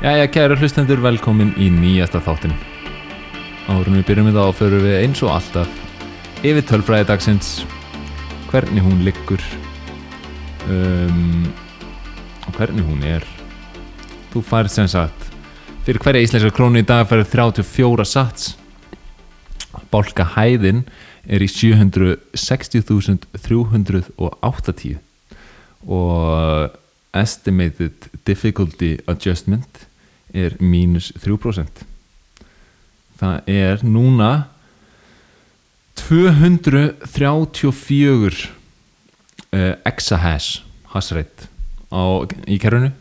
Jæja, kæru hlustendur, velkomin í nýjasta þáttin. Árun við byrjum við þá förum við eins og alltaf yfir tölfræði dagsins, hvernig hún liggur um, og hvernig hún er. Þú færð sem sagt, fyrir hverja íslenska krónu í dag færð 34 sats. Bálka hæðin er í 760.380 og estimated difficulty adjustment er mínus 3% það er núna 234 uh, exahash hash rate á, í kerfinu.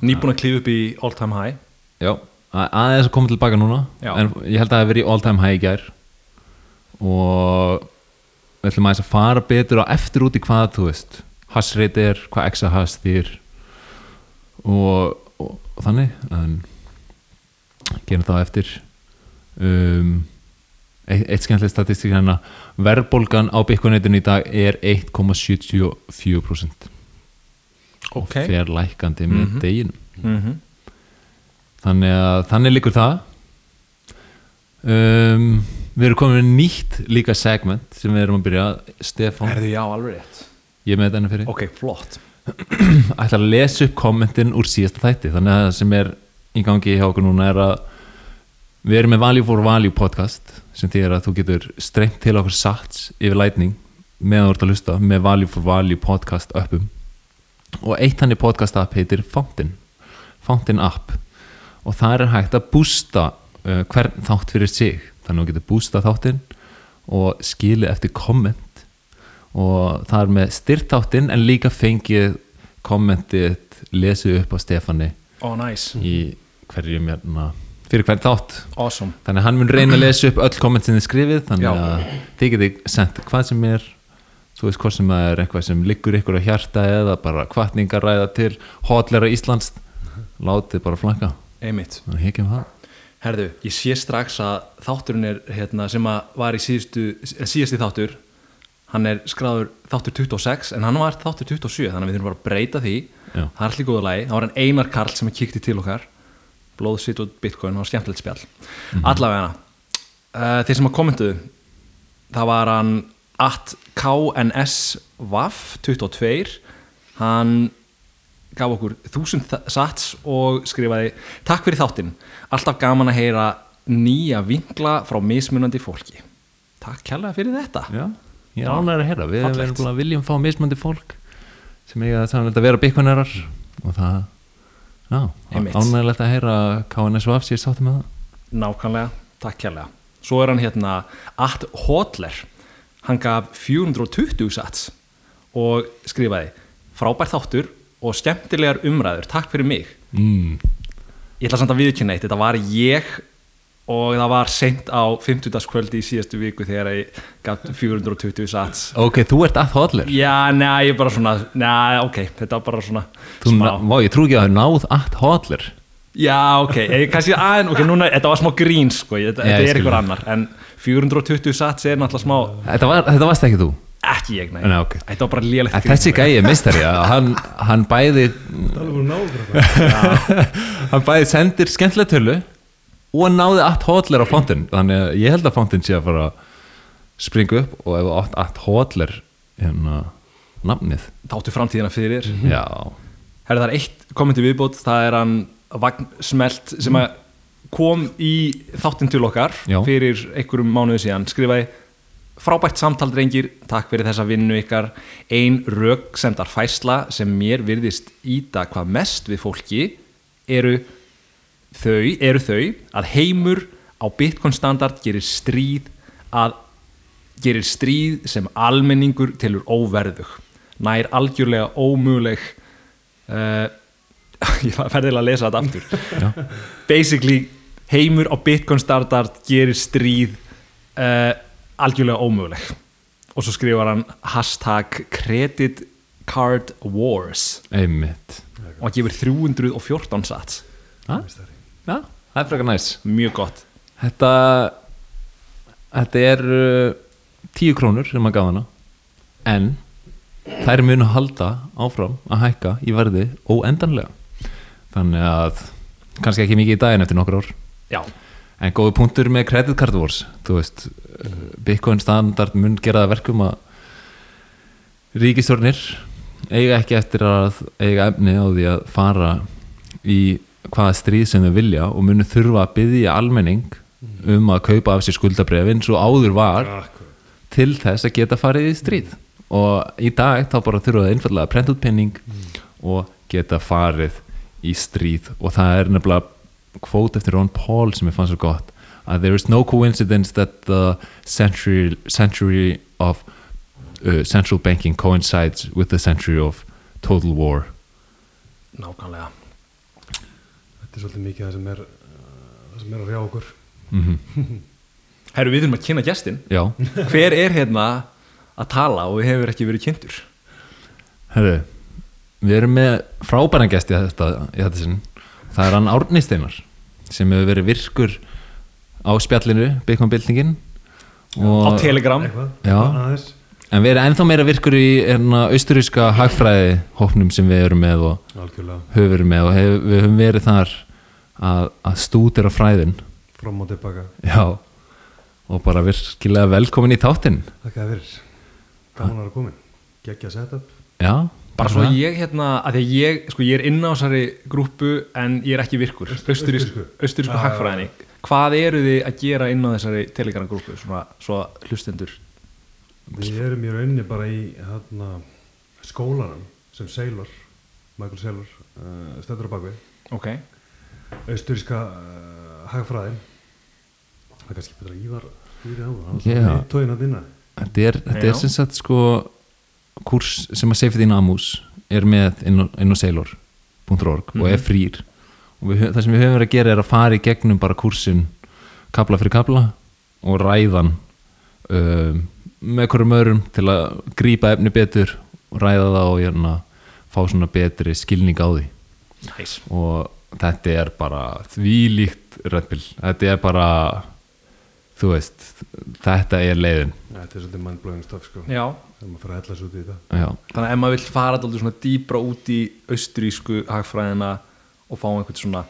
Nýbúin að klífa upp í all time high. Já, að- aðeins að koma tilbaka núna Já. en ég held að það hef verið all time high í gær. Og við ætlum aðeins að fara betur á eftir út í hvað þú veist hash rate er, hvað exahash þýr og, og, þannig en gerum það eftir. Um, eitt, skemmtileg statistík hérna. Verðbólgan á bygguneytinu í dag er 1,74% og fer lækandi með Mhm. deginum. Mm þannig að þannig líkur það. Um, við erum komin með nýtt líka segment sem við erum að byrja. Stefán, Erðu já, alveg rétt. Ég er með þetta fyrir. Ok, flott ætla að lesa upp kommentin úr síðasta þætti. Þannig að það sem er í gangi hjá okkur núna er að við erum með Value for Value podcast sem þýðir að þú getur strengt til okkur sats yfir lætning meðan þú ert að hlusta með Value for Value podcast uppum og eitt hann í podcast app heitir Fountain Fountain app. Og það er hægt að bústa uh, hvern þátt fyrir sig. Þannig að þú getur bústa þáttinn og skilið eftir komment og það er með styrtáttinn en líka fengið kommentið lesið upp á Stefani oh, nice. í hverju mérna fyrir hvern þátt. Awesome. Þannig að hann mun reyna að lesa upp öll komment sem þið skrifið þannig Já. að þið getið sendt hvað sem er. Þú veist hvað sem er eitthvað sem liggur ykkur á hjarta eða bara kvartningaræða til hotlera Íslands. Látið bara flakka. Einmitt. Herðu, ég sé strax að þátturinn er hérna, sem að var í síðustu, síðasti þáttur hann er skráður þáttur 26 en hann var þáttur 27 þannig að við þurfum bara að breyta því. Já. það er allir góða lagi, það var en Einar Karl sem kíkti til okkar. Blóð, sitt og bitcoin og skemmtilegt spjall. Allavega uh, þeir sem að kommentuðu það var hann at KNSVAF22 hann gaf okkur þúsund sats og skrifaði Takk fyrir þáttinn, alltaf gaman að heyra nýja vinkla frá mismunandi fólki. Takk kærlega fyrir þetta. Já, ég er ánægður að heyra. Við erum viljum fá mismandi fólk sem eiga saman að vera byggunarar og það ánægðilegt að heyra að KNSVF sér sáttum með það. Nákvæmlega, takk kærlega. Svo er hann hérna at Hodler. Hann gaf 420 sats og skrifaði frábær þáttur og skemmtilegar umræður. Takk fyrir mig. Mm. ég ætla samt að viðkynna eitt, þetta var ég og það var seint á 50. kvöldi í síðastu viku þegar ég gaf 420 sats. Ok, þú ert að hodler já, neða, ég bara svona neða, ok, þetta var bara svona Þú, smá, ná, vá, ég trú ekki að það er náð að hodler já, ok, ég, kannski aðein ok, núna, þetta var smá grín, sko ég, þetta Já, ég er ykkur annar, en 420 sats er náttúrulega smá, Þetta, var, þetta varst ekki þú? Ekki ég, nei, Nei, ok. þetta var bara lélegt En Þessi gæi er mistari að hann, hann bæði hann bæði sendir skemmtilega tölu og náði að hodler á fontin þannig að ég held að fontin sé að fara að springa upp og ef þú átt að hodler hérna nafnið. Þáttu framtíðina fyrir. Já, Herra, það er eitt kommenti viðbót, það er hann Vagn Smelt sem að kom í þáttinn til okkar Já. fyrir einhverjum mánuðu síðan, skrifaði frábært samtal drengir, takk fyrir þessa vinnu ykkar, ein röksemdar fæsla sem mér virðist íta hvað mest við fólki eru þau, eru þau að heimur á Bitcoin standard gerir stríð að gerir stríð sem almenningur tilur óverðug nær algjörlega ómöguleg uh, ég var ferðilega að lesa þetta aftur. Basically heimur á Bitcoin standard gerir stríð uh, algjörlega ómöguleg. Og svo skrifar hann hashtag credit card wars. Einmitt. Og hann gefur 314 sats. Ha? Já, það er frekar næs. Mjög gott. Þetta Þetta er uh, 10 krónur sem maður gaf hana. En þær munu halda áfram að hækka í verði óendanlega. Þannig að kannski ekki mikið í daginn eftir nokkur ár. Já, en góðu punktur með credit card wars. Þú veist, Bitcoin standard mun gera það verkum að ríkistjórnir eiga ekki eftir að eiga efni á því að fara í hvaða stríð sem þau vilja og munu þurfa að byggja almenning um að kaupa af sér skuldabrefin svo áður var til þess að geta farið í stríð. Og í dag þá bara þurfa það einfallega að prenta út penning og geta farið í stríð. Og það er nefnilega kvót eftir Ron Paul sem ég fann svo gott að there is no coincidence that the century, century of uh, central banking coincides with the century of total war. Nákvæmlega Þetta er svolítið mikið það sem er uh, það sem er að rjá okkur. Mm Herru, við þurfum að kynna gestin já, Hver er hérna að tala og hefur ekki verið kynntur? herru við erum með frábæran gest í þetta, í þetta sinn. Það er hann Árni Steinar sem hefur verið virkur á spjallinu Bitcoin Bildingin Á Telegram. Eitthvað, Já. aðeins En við erum ennþá meira virkur í erna, austuríska hagfræði hópnum sem við erum með og Algjörlega, höfum verið með og hef, við höfum verið þar að, að stúdera fræðin. Fram og tilbaka. Já. Og bara virkilega velkomin í þáttinn. Þakka þér fyrir. Gaman að vera komin. Gekkja setup. Já, Bara svo ég hérna, að því að ég, sko, ég er inn á þessari grúpu en ég er ekki virkur. Austurísku, hagfræðinni Hvað eru þið að gera inn á þessari Telegram grúpu, svona, svo hlustendur Við erum í rauninni bara í hérna, skólanum sem Sailor Michael Sailor uh, stendur á bakvið Ok, austuríska uh, hagfræðin. Það er kannski betra Ívar Ívar á það, Já. yeah. tóðin að dinna þetta er, er sem sagt sko kurs sem að Safety Namus er með inn á, inn á sailor.org og er frýr. Og við, það sem við höfum verið að gera er að fara í gegnum bara kursin kabla fyrir kabla og ræðan um, með hverjum öðrum til að grípa efni betur og ræða það og hérna, fá svona betri skilning á því. Næs og þetta er bara þvílíkt röddbil þetta er bara þú veist, þetta er leiðin. Þetta er svolítið mindblowing stuff sko. Já, þegar maður fyrir að hella svo út í þetta. Já, þannig að ef maður vill fara alltaf svona dýbra út í austurísku hagfræðina og fá einhvern svona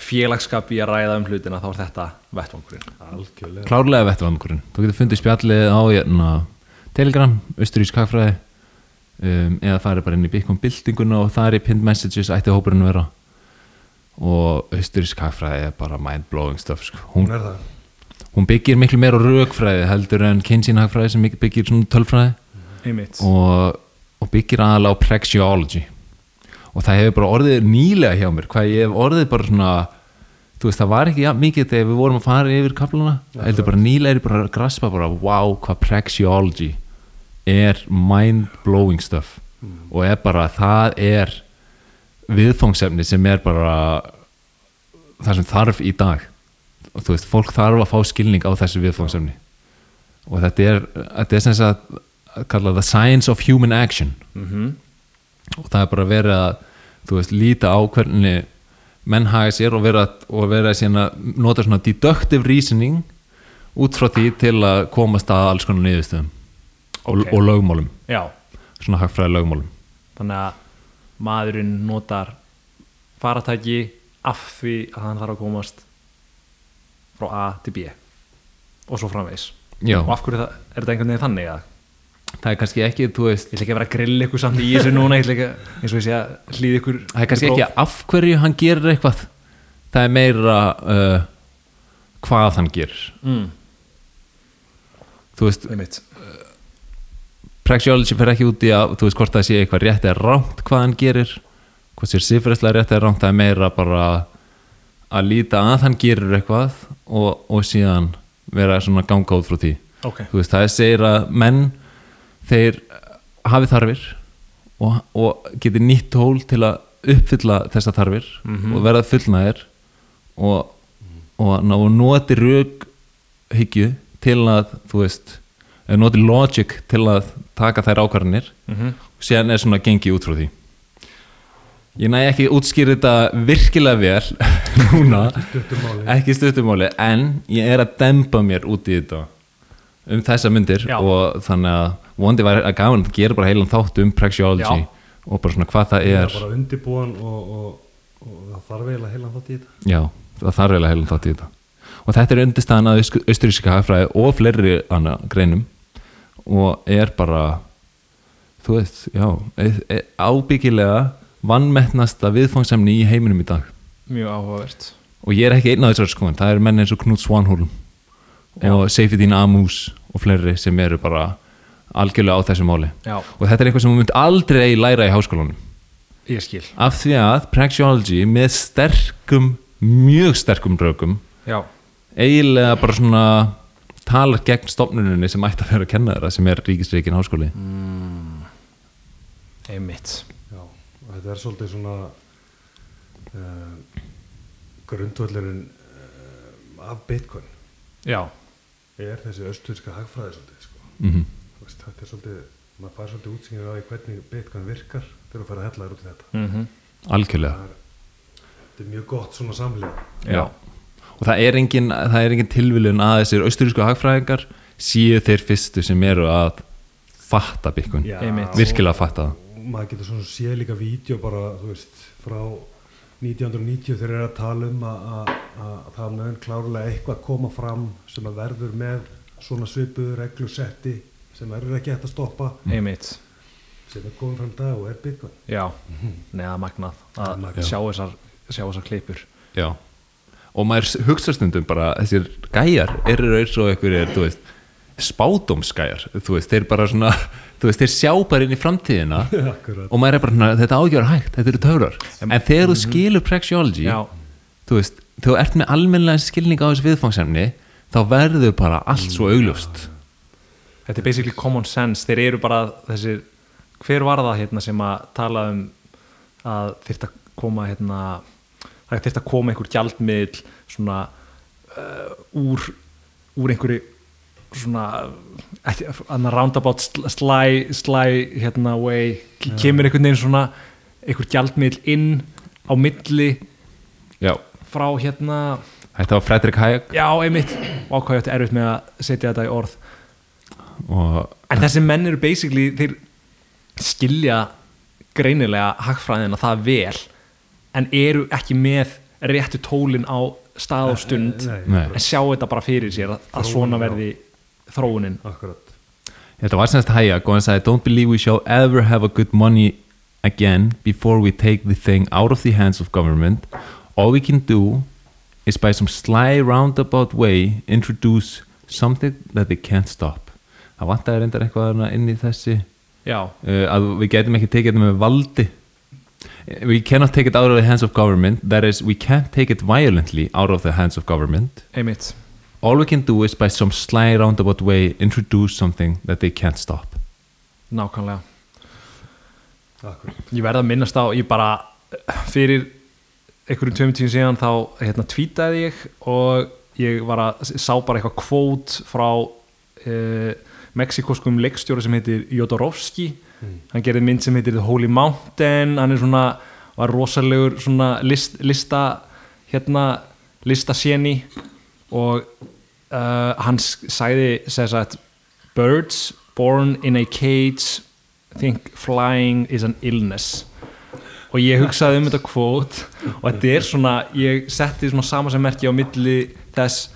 félagskap í að ræða um hlutina þá er þetta vettvangurinn. Algjörlega. Klárlega vettvangurinn. Þú getur fundið spjallið á hérna, telegram, austurísk hagfræði um, eða farið bara inn í Bitcoin bildinguna og það er í pinned messages ætti hópurinn að vera. Og austurísk hagfræði er bara mind blowing stuff sko. hún, hún er það. hún byggir miklu meira á rökfræði heldur en Keynesian hagfræði sem byggir tölfræði. Einmitt. Og, og byggir aðalega á praxeology og það hefur bara orðið nýlega hjá mér. Hvað ég hef orðið bara svona þú veist það var ekki ja, mikið þegar við vorum að fara yfir kaplana, Já, heldur bara nýlega er ég bara að graspa bara wow hvað praxeology er mind blowing stuff og er bara það er viðfóngsefni sem er bara það sem þarf í dag. Og þú veist, fólk þarf að fá skilning á þessu viðfóngsefni og þetta er, þetta er sem að kalla the science of human action. Mm og það er bara verið að þú veist, líta á hvernig menn haga sér og vera, og vera síðan að nota svona deductive reasoning út frá því til að komast að alls konar niðurstöðum og, Ok. og lögmálum, Já, svona hagfræði lögmálum. Þannig að maðurinn notar faratæki af því að hann þarf að komast frá A til B og svo framvegis. Já, og af hverju það, er þetta einhvern veginn þannig að það er kannski ekki, þú veist ég ætla ekki að vera að grilla ykkur samt í þessu núna ég ætla ekki að, eins og ég sé að hlýða ykkur það er kannski ekki af hverju hann gerir eitthvað. Það er meira uh, hvað hann gerir. Mm, þú veist, einmitt. praxeology fer ekki út í að þú veist hvort það sé eitthvað rétt eða rámt hvað hann gerir hvort sér sifræslega rétt eða rámt það er meira bara að líta að hann gerir eitthvað og, og síðan vera svona ganga út frá því. Ok, þú veist það segir að menn þeir hafi þarfir og, og geti nýtt tól til að uppfylla þessa þarfir Mhm. og verða fullnæðir og, og, ná- og noti rauk hyggju til að þú veist eða noti logic til að taka þær ákvarðanir mm og síðan er svona gengið út frá því ég næ ekki útskýra þetta virkilega vel núna ekki stuttumáli en ég er að dempa mér út í þetta um þessa myndir Já. og þannig að vondi var að gaman að gera bara heilan þátt um praxeology og bara svona hvað það er er. bara undirbúan og, og og það þarf eiginlega heilan þátt í þetta. Já, það þarf eiginlega heilum þátt í þetta. Og þetta er undirstaðan að austuríska hagfræði og fleiri anna greinum. Og er bara þú veist, já e- e- ábyggilega vannmettnasta viðfangsemni í heiminum í dag. Mjög áhugavert. Og ég er ekki einn af þessar skoðan, það eru menn eins og Knut Svanholm og Seyfedin Amús og fleiri sem eru bara algjörlega á þessu máli. Já, og þetta er eitthvað sem við myndum aldrei læra í háskólanum. Ég skil. Af því að praxeology með sterkum, mjög sterkum rökum já, eiginlega bara svona talar gegn stofnuninni sem ætti að vera að kenna þeirra sem er ríkisreikin háskóli. Einmitt. Já, og þetta er svolítið svona uh, grundvöldurinn uh, af Bitcoin. Já, er þessi östurska hagfræði svolítið sko. mm Þú veist, þetta er svolítið maður fær svolítið útsýnir á því hvernig Bitcoin virkar þegar þú fær að hella þér út í þetta. Mm algjörlega. Það er, þetta er mjög gott svona samlið já. og það er engin, það er engin tilviljun að þessir austurísku hagfræðingar séu þeir fyrstu sem eru að fatta byggun, Einmitt. virkilega að fatta það. Maður getur svona sé líka vídeo bara, þú veist, frá 1990 þeir eru að tala um að, að, að það mun klárlega eitthvað koma fram sem að verður með svona svipuðu reglusetti sem verður ekki hægt að stoppa. Einmitt. Sem er komið fram dag og er Bitcoin. Já, neða magnað. Að Magnað. sjá þessar, sjá þessar klippur Já, og maður hugsa stundum bara þessir gæjar eru eins og einhverjir, þú veist spátumsgæjar, þú veist, þeir bara svona þú veist, þeir sjá bara inn í framtíðina Akkurat. og maður er bara svona, þetta ágjör hægt þetta eru töfrar, en þegar þú skilur praxeology, já, þú veist þú ert með almennlega skilning á þessu viðfangsemni þá verður bara allt svo augljóst þetta er basically common sense. Þeir eru bara þessir hver var það hérna sem að tala um að þyrft að koma hérna það þyrft að koma einhver gjaldmiðl svona uh, úr úr einhverju svona annar roundabout sl- sly, sly hérna way. Kemur einhvern veginn svona einhver gjaldmiðl inn á milli Já, frá hérna þetta var Fredrik Hayek. Já einmitt. Ákvæði þetta erfitt með að setja þetta í orð En þessi menn eru basically þeir skilja greinilega hagfræðina það vel en eru ekki með réttu tólin á stað og stund Nei, Nei. en sjá þetta bara fyrir sér að, að svona verði þróunin. Akkurat. Þetta var semst og hann sagði Don't believe we shall ever have a good money again before we take the thing out of the hands of government. All we can do is by some sly roundabout way introduce something that they can't stop það vantaði reyndar eitthvað inn í þessi Já, uh, að við getum ekki tekið þetta með valdi. We cannot take it out of the hands of government. That is we can't take it violently out of the hands of government. Einmitt. All we can do is by some sly roundabout way introduce something that they can't stop. Nákvæmlega. Akkurat. Ég verð að minnast á, ég bara fyrir einhverjum tveim tíum síðan þá hérna tweetaði ég og ég var að sá bara eitthvað kvót frá uh, mexikoskum leikstjóri sem heitir Jodorowsky. Hann gerði mynd sem heitir The Holy Mountain. Hann er svona, var rosalegur svona list, lista hérna listasjeni og uh, hann s- sagði segði sagt birds born in a cage think flying is an illness. Og ég hugsaði um þetta kvót og þetta er svona, ég setti svona sama sem merki á milli þess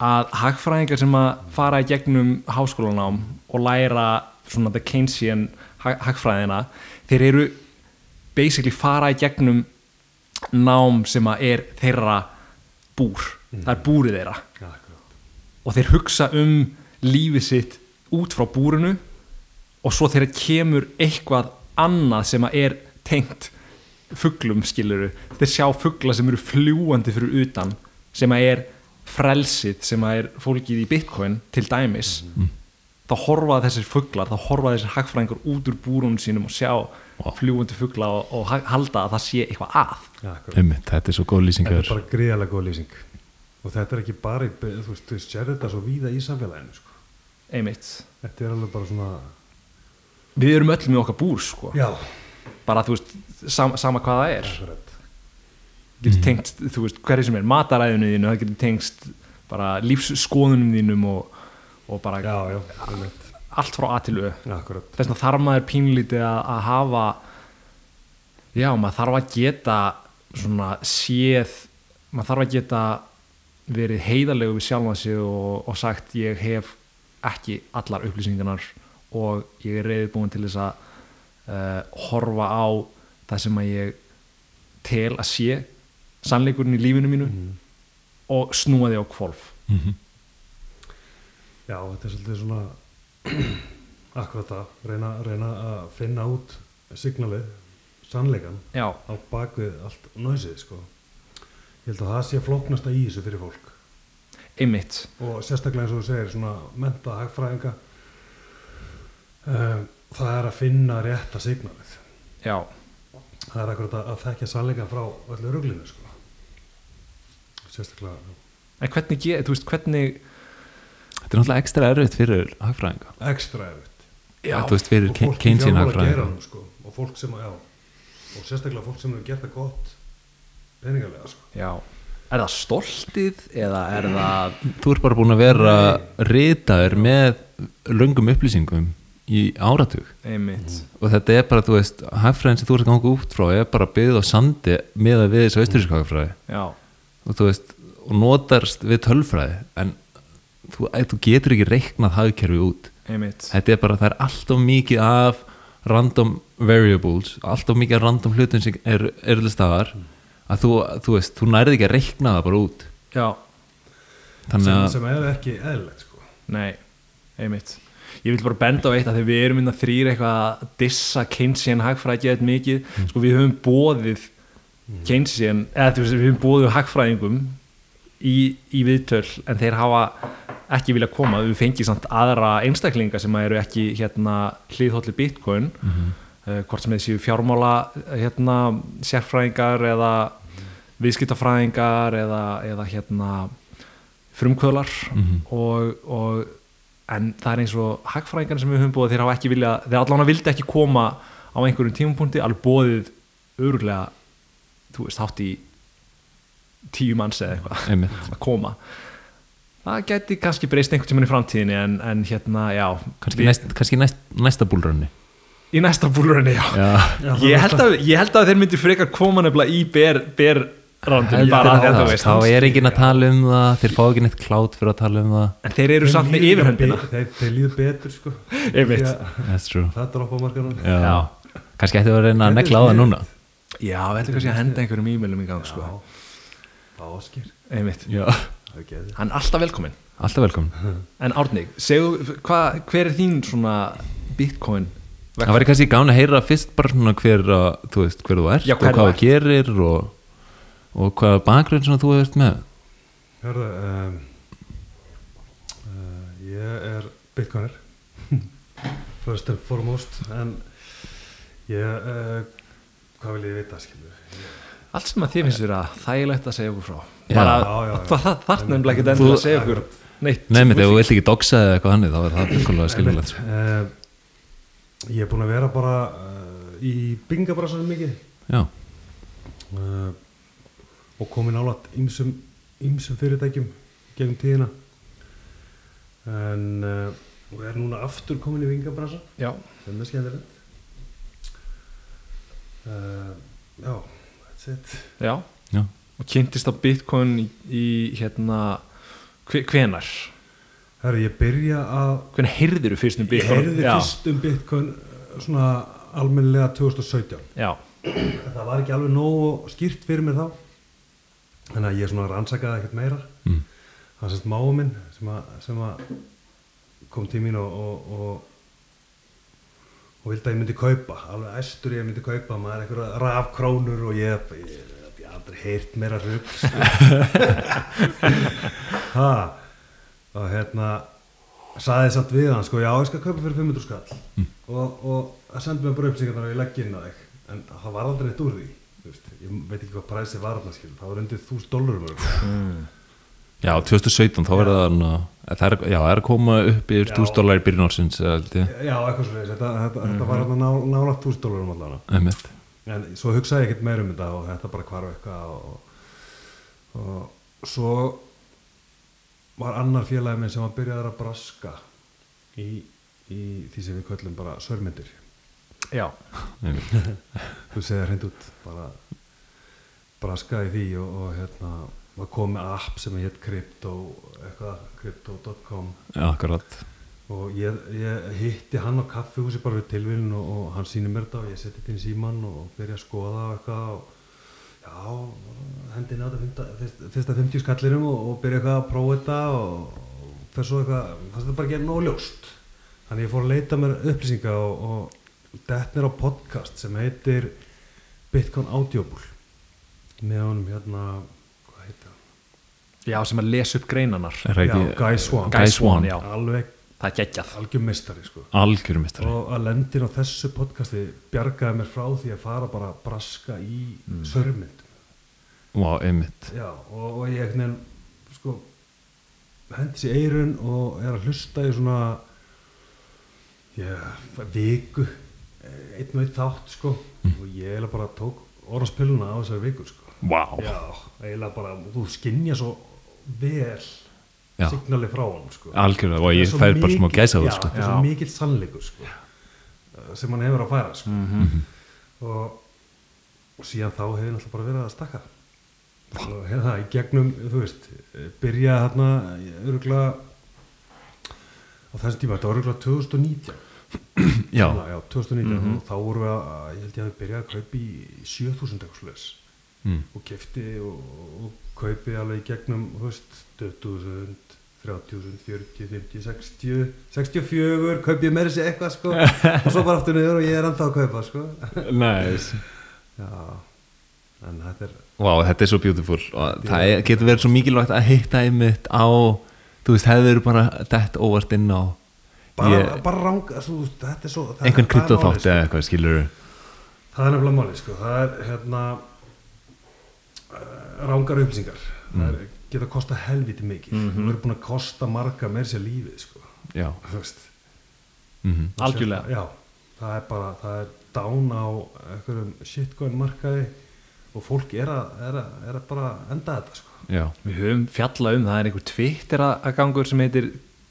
að hagfræðingar sem að fara í gegnum háskólanám og læra svona the Keynesian hag- hagfræðina, þeir eru basically fara í gegnum nám sem að er þeirra búr, það er búrið þeirra. Akkurat. Og þeir hugsa um lífið sitt út frá búrinu og svo þegar kemur eitthvað annað sem að er tengt fugglum skiluru þeir sjá fuggla sem eru fljúandi fyrir utan sem að er frelsið sem að er fólkið í bitcoin til dæmis þá horfa þessir fugglar, þá horfa þessir hagfræðingur út úr búrunum sínum og sjá fljúandi fuggla og, og ha- halda að það sé eitthvað að. Akkurat. Einmitt, þetta er svo góð lýsing Þetta er bara gríðalega góð lýsing. Og þetta er ekki bara þú veist, þú sér þetta svo víða í samfélaginu sko. einmitt. Þetta er alveg bara svona við erum öll með okkar búr sko. Já, bara þú veist, sam, sama hvað það er. Akkurat getur tengst, þú veist, hverju sem er mataræðinu þínu, það getur tengst bara lífsskoðunum þínum og, og bara já, já, allt frá A til Ö. Akkurat. Þess vegna þarf maður pínlítið að, að hafa já, maður þarf að geta svona séð maður þarf að geta verið heiðarlegu við sjálfa sig og, og sagt ég hef ekki allar upplýsingarnar og ég er reyðbúin til þess að uh, horfa á það sem að ég tel að sé sannleikurinn í lífinu mínu og snúa því á kvolf Mhm. Já, þetta er svolítið svona akkurat það, reyna, reyna að finna út signalið, sannleikan já, á bakvið allt næsið sko. Ég held að það sé flóknasta í þessu fyrir fólk. Einmitt. Og sérstaklega eins og þú segir svona menta hagfræðinga um, það er að finna rétta signalið. Já, það er akkurat að, að þekkja sannleikan frá öllu ruglinu sko. Sérstaklega en hvernig, þú veist, hvernig Þetta er náttúrulega ekstra erfitt fyrir hagfræðinga. Ekstra erfitt. Já, Þú veist fyrir fjármála hagfræðinga. sko, og fólk sem að, já, og sérstaklega fólk sem hefur gert það gott peningarlega sko. já. Er það stoltið eða er það Þú ert bara búin að vera ritaður með löngum upplýsingum í áratug. Einmitt. Og þetta er bara, þú veist, hagfræðin sem þú ert að ganga út frá er bara byggð á sandi með að við þessu austurísku hagfræði. Já, og þú veist, og notarst við tölfræði en þú, þú getur ekki reiknað hagkerfi út. Einmitt. Þetta er bara, það er alltaf mikið af random variables alltaf mikið af random hlutum sem er, er til staðar að þú, þú veist, þú nærði ekki að reikna það bara út. Já, þannig sem, sem er ekki eðlilegt sko. nei, einmitt. Ég vil bara benda á eitt að þegar við erum inn að þrýra eitthvað að dissa Keynesian hagfræði geðið mikið, sko við höfum bóðið Keynesian, eða þú veist við höfum bóðið hagfræðingum í, í viðtöl en þeir hafa ekki vilja koma, við fengið samt aðra einstaklinga sem eru ekki hérna hlýðhólli bitcoin Mhm. uh, hvort sem séu fjármála hérna sérfræðingar eða viðskiptafræðingar eða, eða hérna frumkvölar Mhm. og, og en það er eins og hagfræðingar sem við höfum búið þeir hafa ekki vilja, þeir allan vildi ekki koma á einhverjum tímapunkti, alveg bóðið örgulega, þú veist, hátt í tíu manns eða eitthvað. Að koma. Það gæti kannski breyst einhvern tímann í framtíðinni en, en hérna, já. Kannski, næst, kannski næst, næsta búlrönni í næsta búlurinn, já. Já, Já, ég held, að, ég held að þeir myndi frekar koma nefnilega í ber, ber rándum bara að þú veist þá er enginn að tala um það þeir fá ekki neitt klátt fyrir að tala um það. En þeir eru samt með yfirhöndina. þeir, þeir líður betur sko. Það er. Já. kannski ætti að reyna að negla á það núna já, við ætlum kannski að henda einhverjum e-mailum í gang sko. Já, einmitt, já. Það er geðið. hann er alltaf velkominn. Alltaf velkomin en Árni, segðu, hva, hver er þín svona bitcoin það væri kannski gána að heyra fyrst bara svona hver, að, þú veist, hver þú ert Já, og hver hvað þú gerir og, og hvað bakgrunn svona þú hefur með. Hörðu, um, uh, ég er bitcoiner. First and foremost. En ég uh, hvað vil ég vita allt sem að þið finnst þér að þægilegt að segja okkur frá. Það, þarf nefnilega ekki endilega að segja okkur neitt Nei, með þegar þú vilt ekki doxa eða eitthvað hannig þá er það fullkomlega skilulegt sko. uh, ég er búin að vera bara uh, í bingabrassanum mikið. Já, uh, og komin álat ýmsum, ýmsum fyrirtækjum gegn tíðina. En uh, og er núna aftur komin í bingabrassan. Já, sem er skemmtilegt uh, já, that's it. Já, já. Og kynntist á bitcoin í, í hérna hve- hvenar Herri, ég byrja að hvenar heyrðir þú fyrst um ég bitcoin? heyrði já, fyrst um Bitcoin svona almennilega 2017 já, en það var ekki alveg nógu skýrt fyrir mér þá. Þannig að ég svona rannsakaði ekkert meira. Mm. það var sérst máu minn sem að, sem að kom til mín og, og, og og vildi að ég myndi kaupa alveg æstur ég myndi kaupa maður einhverja rafkrónur og ég ég aldrei heyrt meira rugg ha og hérna saði samt við hann sko já ég skal kaupa fyrir 500 skall Mm. og, og að senda mér bara upplýsingarnar og ég legg inn á þig en það var aldrei neitt úr því ég veit ekki hvað præsi var það var undir 1000 dólarum mm. Já, 2017 þá verður það er, já, það er að koma upp yfir Já. 1000 dólar í byrjun ársins já eitthvað svo þetta, þetta, þetta var hérna ná, nálægt 1000 dólarum allavega. Einmitt. en svo hugsaði ég ekkert meir um þetta og þetta bara hvarf eitthvað og, og svo var annar félagi minn sem var byrjaður að braska í, í því sem við köllum bara sörmyndir já, þú segir hreint út bara braskaði í því og, og hérna var komið með app sem heit Crypto eitthvað, Crypto.com akkurat. Og ég, ég hitti hann á kaffihúsi bara við tilvílun og, og hann sýnir mér þetta og ég seti þetta inn í síman og byrja að skoða eitthvað og já, hendin á þetta fyrsta, fyrsta, fyrsta 50 skallinum og, og byrja eitthvað að prófa þetta og, og fyrir svo eitthvað, það er bara ekki nóg ljóst. Þannig ég fór að leita mér upplýsinga og, og dett mér á podcast sem heitir Bitcoin Audiobook með honum hérna? Já, sem að lesa upp greinanar Guy Swan. Guy Swan, já. alveg Það er geggjað. algjör mistari sko. Og að lendin á þessu podcasti bjargaði mér frá því að fara bara að braska í mm. Vá, einmitt. Já, og, og ég veginn sko hendi sér eirun og er að hlusta í svona já, viku einn og einn þátt sko. Og ég eiginlega bara tók orðanspiluna á þessari viku sko. Vá. Já, eiginlega bara, þú skinnja svo vel Já. signali frá hann sko Algjörlega, og ég fær bara smá mikið- gæsa já, það sko það er svo mikill sannleikur sko, sem hann hefur að færa sko. Mhm. og, og síðan þá hefur náttúrulega bara verið að stakka og hefur það í gegnum þú veist, eh, byrja þarna öruglega á þessum tíma, þetta var öruglega 2019 Já, Svona, já 2019 Mhm. og þá vorum við að, ég held ég að við byrjaði að kaupa í 7000 eitthvað slags mm. og kefti og, og kaupi alveg í gegnum þú veist, 20.000 30.000, 40, 50, 60 64, kaupi ég meira sér eitthvað sko, og svo bara aftur niður og ég er ennþá að kaupa sko. nice já, en þetta er Vá, þetta er svo beautiful og það er, getur verið svo mikilvægt að hitta einmitt á þú veist, hefur verið bara dett óvart inn á bara, Ég- bara rang þú, veist, þetta er svo einhvern er kryptoþátt sko. eða eitthvað, skilur það er nefnilega máli sko. það er hérna rángar upplýsingar það er, geta að kosta helviti mikið mm. -hmm. búin að kosta marga meir sér lífið sko. Þú mm Algjörlega. Já, það er bara, það er dán á einhverjum shitcoin markaði og fólk er að, er að, er að bara enda þetta sko. já, Við höfum fjallað um, það er einhver Twitter að gangur sem heitir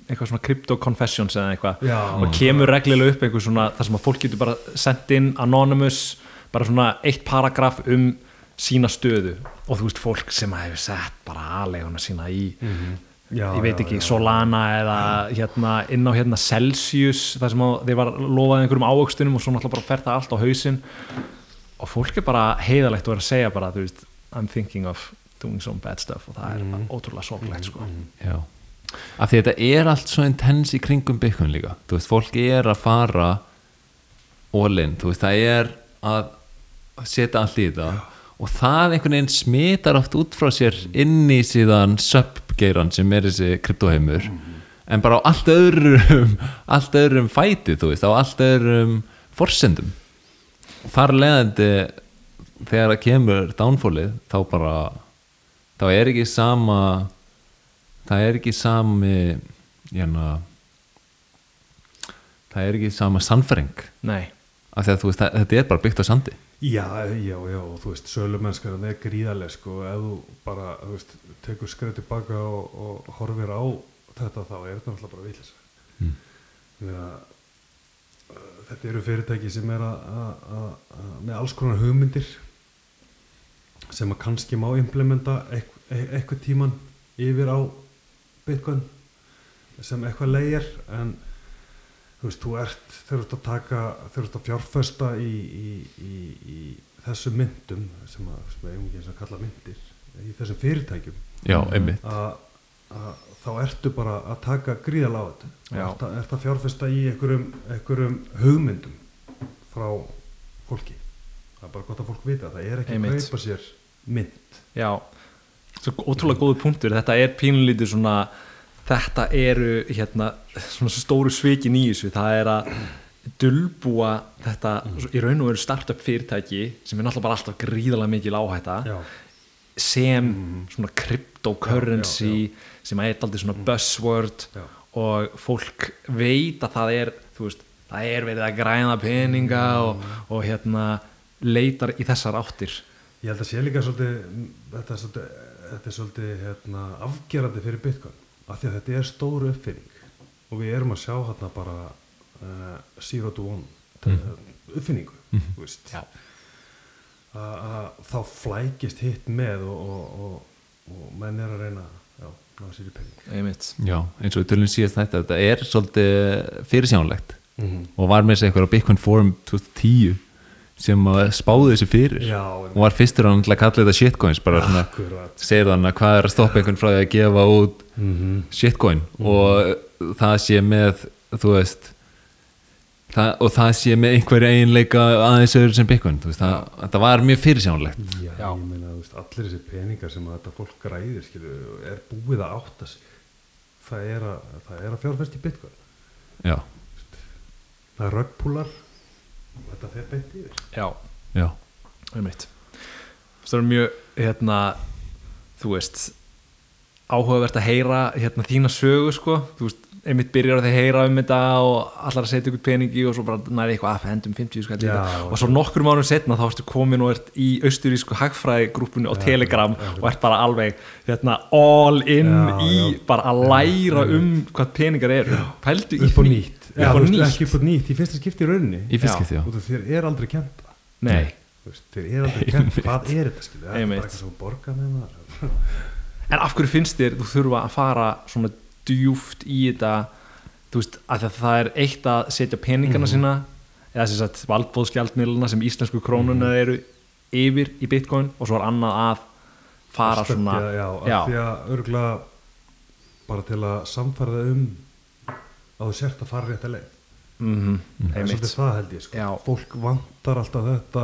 eitthvað svona Crypto Confessions eða eitthvað og kemur reglulega upp einhver svona þar sem að fólk getur bara sendt inn anonymous, bara svona eitt paragraf um sína stöðu og þú veist fólk sem hefur sett bara aðleguna sína í Já, ég veit já, ekki, já. Solana eða hérna, inn á hérna Celsius þar sem að þeir var lofaði einhverjum ávöxtunum og svo náttúrulega bara fer það allt á hausinn. Og fólk er bara heiðalegt og er að segja bara, þú veist, I'm thinking of doing some bad stuff og það er bara ótrúlega sorglegt sko. já. Af því þetta er allt svo intens í kringum byggun líka, þú veist, fólk er að fara all-in, þú veist, það er að setja allt í þetta og það einhvern veginn smitar oft út frá sér inn í síðan subgeiran sem er þessi kryptoheimur. En bara á allt öðrum allt öðrum fæti, þú veist, á allt öðrum forsendum. Og þar leðandi þegar það kemur downfallið þá bara þá er ekki sama það er ekki sami hérna það er ekki sama sannfæring. Nei, af því að veist, það, þetta er bara byggt á sandi Já, já, já, þú veist, sölumennskar er gríðarlega sko, ef þú bara, þú veist, tekur skreið tilbaka og, og horfir á þetta þá er þetta náttúrulega bara villis Mm. mm. þetta eru fyrirtæki sem er að, með alls konar hugmyndir sem að kannski má implementa eitth- eitthvað tíman yfir á Bitcoin sem eitthvað leigir en þú veist, þú ert þú ert að taka, þú ert að fjárfesta í, í, í, í þessum myndum sem að, sem að eigum ekki eins að kalla myndir í þessum fyrirtækjum já, einmitt. að, að þá ertu bara að taka gríðalega á þetta. Og ert ert að fjárfesta í einhverjum, einhverjum hugmyndum frá fólki. Það er bara gott að fólk vita það er ekki að kaupa sér mynd. Já. Svo ótrúlega góðu punktur, þetta er pínlítið svona þetta eru hérna svona stóru svikin í þessu. Það er að dulbúa þetta í raun og veru startup fyrirtæki sem er náttúrulega bara alltaf gríðalega mikil áhætta já, sem svona cryptocurrency sem er aldrei svona buzzword já, og fólk veit að það er veist, það er verið að græna peninga og, og hérna leitar í þessar áttir. Ég held að sé líka svolítið þetta er svolítið, þetta er svolítið hérna, afgerandi fyrir Bitcoin af því að þetta er stóru uppfinning. Og við erum að sjá hérna bara uh, zero to one mm. uppfinningu að, að þá flækist hitt með og, og, og, og menn er að reyna já, ná sér í pening. Einmitt. Já, eins og við tölum síðast þetta þetta er svolítið fyrirsjánlegt mm og var með þessi eitthvað á Bitcoin Forum 2010 sem að spáði þessu fyrir. Já, og var fyrstur að kalla þetta shitcoins bara svona, akkurat. segir þannig að hvað er að stoppa einhvern frá því að gefa út mm -hmm. shitcoin og það sé með þú veist það, og það sé með einhverja eiginleika aðeins öðru sem Bitcoin veist, það, það var mjög fyrirsjánlegt Já, Já. ég meina, veist, allir þessi peningar sem að þetta fólk græðir, skilu, er búið að átta sig. Það er að, það er að fjárfest í bitcoin. Já, það er röggpúlar og þetta fer beint yfir. Já, já, einmitt. Það er mjög hérna þú veist áhugavert að heyra hérna þína sögu sko. Þú veist einmitt byrjar að þið heyra um þetta og allar að setja ykkur peningi og svo bara næri eitthvað að hendum 50 skall í Já, og og svo nokkur mánuð setna þá ertu komin og ert í austurísku hagfræði grúpunni á Já, Telegram já, og ert bara alveg hérna, all in Já, í já. bara að læra um hvað peningar eru. Pældu í upp og því. nýtt. Upp Já, og þú veist, nýtt. ekki upp og nýtt, í fyrsta skipti í rauninni. Og þér er aldrei kent það nei, Þú veist, þér er aldrei kent, hvað er þetta skilu það er bara eitthvað sem borga með maður en af hverju finnst þér þú þurfa að fara svona djúft í þetta þú veist, að það er eitt að setja peningana Mhm. sína eða sem sagt valdbóðskjaldmiðluna sem íslensku krónuna Mhm. eru yfir í bitcoin og svo er annað að fara Stökkja, svona já, af Já. því að örgulega bara til að samfæra um að þú sért að fara rétt að leið mm það er svolítið það held ég sko. Fólk vantar alltaf þetta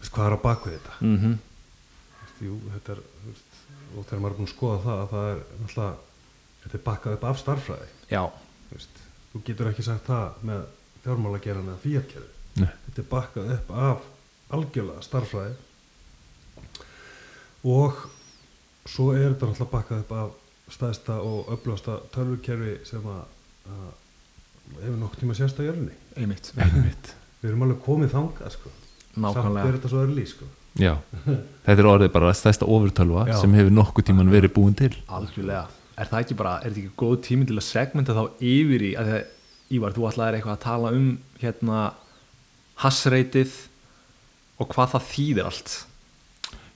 veist, hvað er á bakvið þetta mm Þú veist, jú, þetta er, og þegar maður er búin að skoða það að það er náttúrulega þetta er bakkað upp af starffræði já, þú, veist, þú getur ekki sagt það með fjármálageran eða Nei. þetta er bakkað upp af algjörlega starffræði og svo er þetta náttúrulega bakkað upp af staðista og öflugasta tölvukerfi sem að, að hefur nokkuð tíma sérst á jörunni einmitt einmitt. Við erum alveg komið þangað sko. samt er nákvæmlega, þetta svo örlí sko. Já, þetta er orðið bara stærsta ofurtölva sem hefur nokkuð tíman verið búin til. Algjörlega. Er það ekki bara, er þetta ekki góð tími til að segmenta þá yfir í, að það, Ívar, þú ætlaðir eitthvað að tala um hérna hassreitið og hvað það þýðir allt?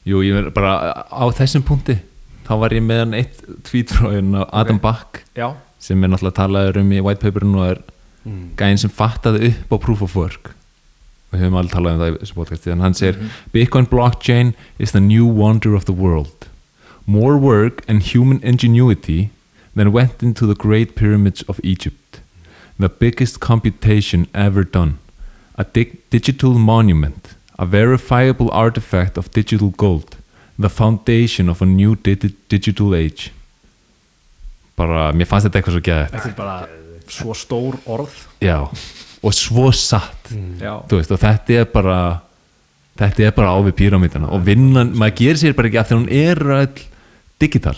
Jú, ég verð bara á þessum punkti þá var ég meðan eitt tvítróin á Adam Ok. Back já, sem er náttúrulega talaður um í white paperinu og er mm. gæðin sem fattaði upp á proof of work við höfum alveg talað um það í þessu podcasti en hann segir Bitcoin blockchain is the new wonder of the world. More work and human ingenuity than went into the great pyramids of Egypt. The biggest computation ever done. A dig digital monument. A verifiable artifact of digital gold. The foundation of a new digi digital age. Bara, mér fannst þetta eitthvað svo geðið þetta er bara svo stór orð. Já, og svo satt. Þú veist, og þetta er bara þetta er bara á við píramítana og vinnan, maður gerir sér bara ekki af því að hún er all digital.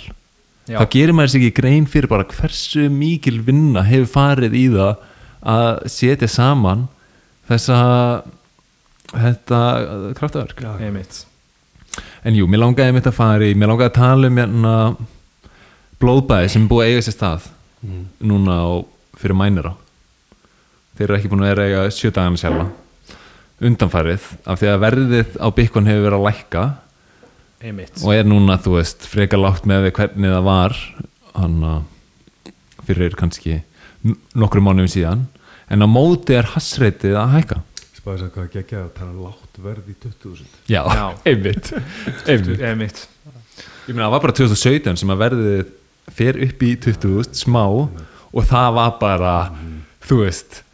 Já, þá gerir maður sér ekki grein fyrir bara hversu mikil vinna hefur farið í það að setja saman þessa þetta kraftaverk. En jú, mér langaði mitt að fara í mér langaði að tala um hérna blóðbæði sem er búið að eiga sér stað mm. núna á, fyrir mænira þeir eru ekki búin að eiga sjö dagana sjálfa. Undanfarið af því að verðið á Bitcoin hefur verið að lækka einmitt, og er núna, þú veist, frekar lágt með hvernig það var hann fyrir kannski n- nokkrum mánuðum síðan. En á móti er hassreitið að hækka. Spáðis að hvað geggja að tala látt verð í 20.000 já, Já. einmitt. Einmitt. Einmitt. Ég meina, það var bara 2017 sem að verðið fer upp í 20.000 smá og það var bara, þú veist,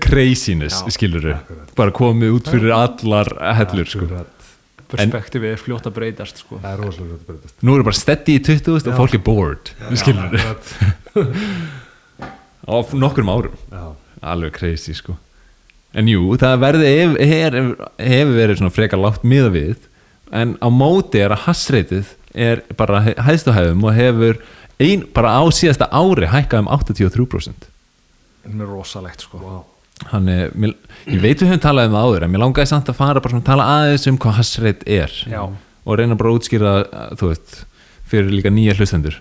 craziness, Já, skilur akkurat. bara komið út fyrir allar hellur, sko. Perspektífið er fljótt að breytast sko. það er rosalega gott að breytast Nú er bara steady í 20.000 og fólk er bored, skilur Akkurat. á nokkrum árum, Já. alveg crazy, sko. En jú, það verðið hef, hef, hefur verið svona frekar lágt miða við, en á móti er að hassreitið er bara hæðst á hæðum og hefur ein, bara á síðasta ári hækkað um 83%. Það er rosalegt sko. Hann er, mér, ég veit við höfum talað um það áður en mér langaði samt að fara bara svona að tala aðeins um hvað hassreit er Já. og reyna bara að útskýra þú veist, fyrir líka nýja hlustendur